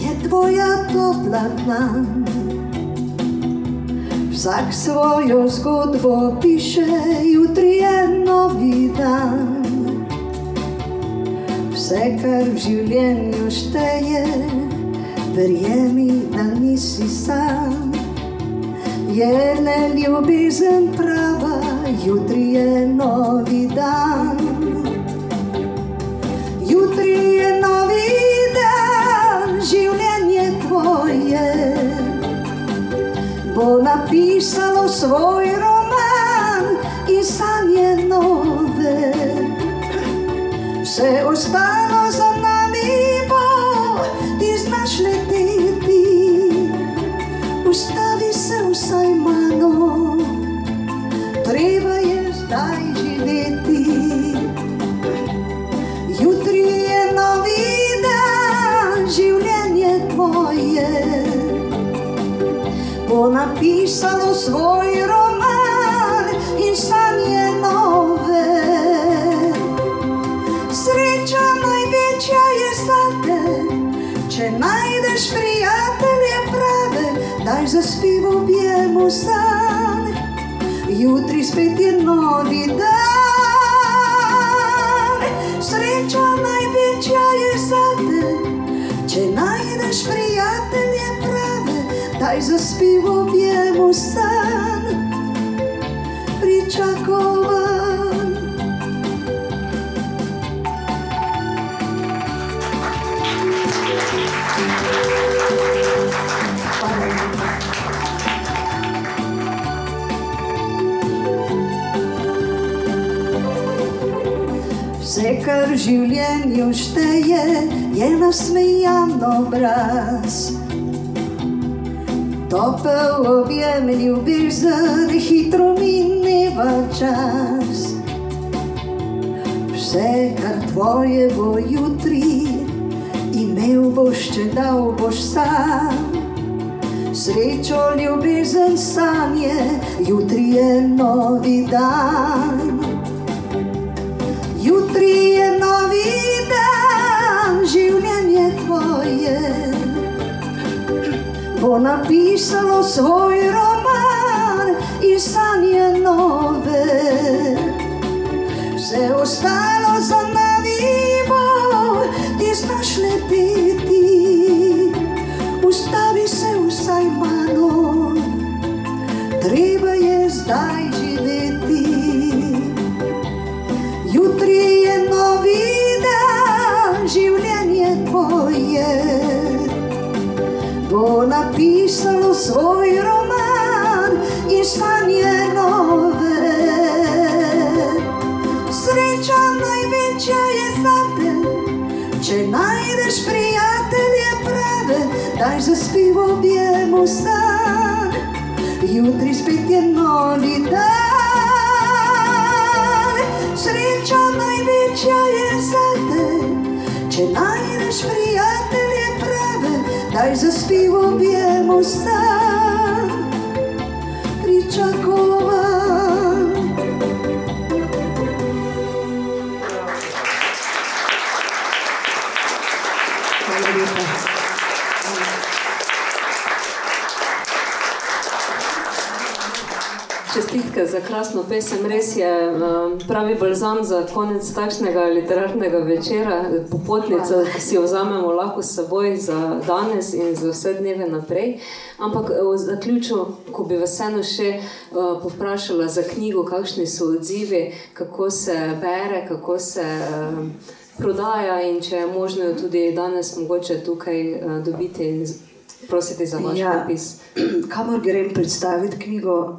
je tvoja topla plan. Vsak svojo zgodbo piše, jutri je novi dan. Vse, kar v življenju šteje, verjemi, da nisi sam. Je le ljubezen prava, jutri je novi dan. Jutri je novi dan, življenje tvoje bo napisalo svoj roman in sanje nove. Vse ostalo za nami bo, ti znaš leteti, ustavi se vsaj malo, treba je zdaj živeti. Jutri je novi dan, življenje tvoje bo napisalo svoj nudi dan Sreća najveća je za te. Če najdeš prijatelje prave Daj za spivo san. Pričako kar življenju šteje, je nasmejan obraz. Topel objem ljubezen, hitro mineva čas. Vse, kar tvoje bo jutri, imel boš, če dal boš sam. Srečo, ljubezen, sanje, jutri je novi dan. Jutri je novi dan, življenje tvoje. Bo napisalo svoj roman Jutri spet je novi dan. Sreča največja je zate, če najdeš prijatelje prave, daj zaspi v objemu san. Čestitke za krasno pesem. Res je um, pravi balzam za konec takšnega literarnega večera, popotnica, si jo vzamemo lahko s seboj za danes in za vse dneve naprej. Ampak v zaključku, ko bi vas eno še uh, povprašala za knjigo, kakšni so odzivi, kako se bere, kako se. Um, Prodaja in če je možno tudi danes, mogoče tukaj uh, dobiti in prositi za vaš Ja. napis. Kamor grem predstaviti knjigo,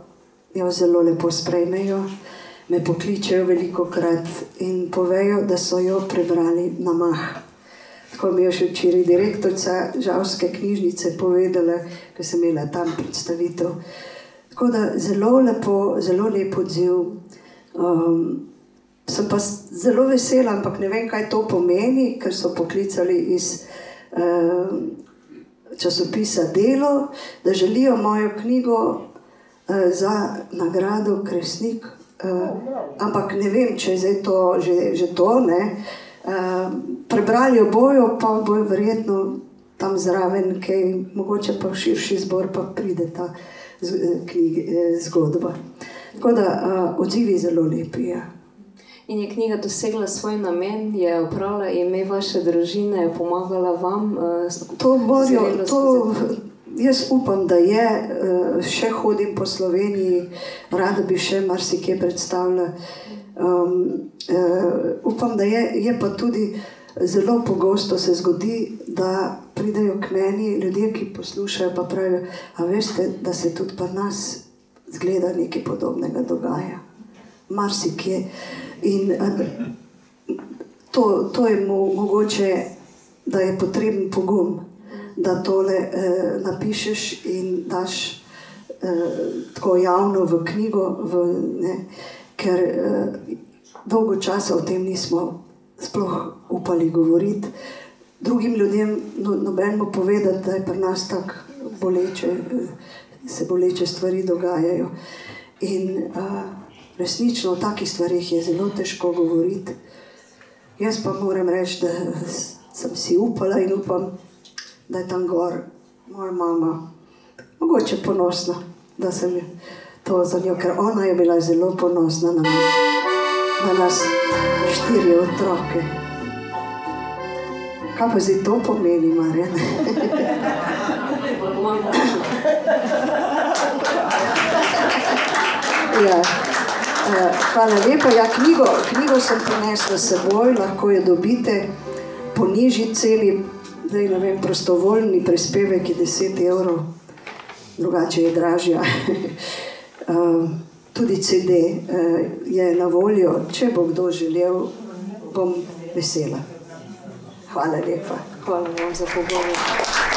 jo zelo lepo sprejmejo, me pokličejo veliko krat in povejo, da so jo prebrali na mah. Tako mi je še včeraj direktorica Žavske knjižnice povedala, ker sem imela tam predstavitev. Tako da zelo lepo, zelo lep odziv. Um, sem pa zelo vesela, ampak ne vem, kaj to pomeni, ker so poklicali iz um, časopisa Delo, da želijo mojo knjigo za nagrado Kresnik. Eh, ampak ne vem, če je zdaj to že, že to. Ne. Eh, prebrali jo bojo, pa bojo verjetno tam zraven, kaj mogoče pa širši zbor pa pride ta eh, knjig, eh, zgodba. Tako da eh, odzivi zelo lepi. Ja. In je knjiga dosegla svoj namen, je upravila ime vaše družine, je pomagala vam. To morajo, to, jaz upam, da je, eh, še hodim po Sloveniji, rada bi še marsikaj predstavila. Um, uh, upam, da je, je pa tudi zelo pogosto se zgodi, da pridejo k meni ljudje, ki poslušajo, pa pravijo, a veste, da se tudi pri nas zgleda nekaj podobnega dogaja. Marsikje. In eh, to, to je mo, mogoče, da je potreben pogum, da tole eh, napišeš in daš eh, tako javno v knjigo, v, ne, ker eh, dolgo časa o tem nismo sploh upali govoriti. Drugim ljudem no, nobenemu povedati, da je pri nas tako boleče, eh, se boleče stvari dogajajo. In uh, resnično o takih stvarih je zelo težko govoriti. Jaz pa moram reči, da sem si upala in upam, da je tam gor moja mama, mogoče ponosna, da sem jo to za njo, ker ona je bila zelo ponosna na nas, na nas štiri otroke. Kaj pa zdaj to pomeni, Marjan? ja. Eh, Hvala lepa. Ja, knjigo, knjigo sem prinesla s seboj, lahko jo dobite po nižji ceni, zdaj ne vem, prostovoljni prispevek je 10 evrov, drugače je dražja. Eh, Tudi CD eh, je na voljo, če bo kdo želel, bom vesela. Hvala lepa. Hvala vam za pogovor.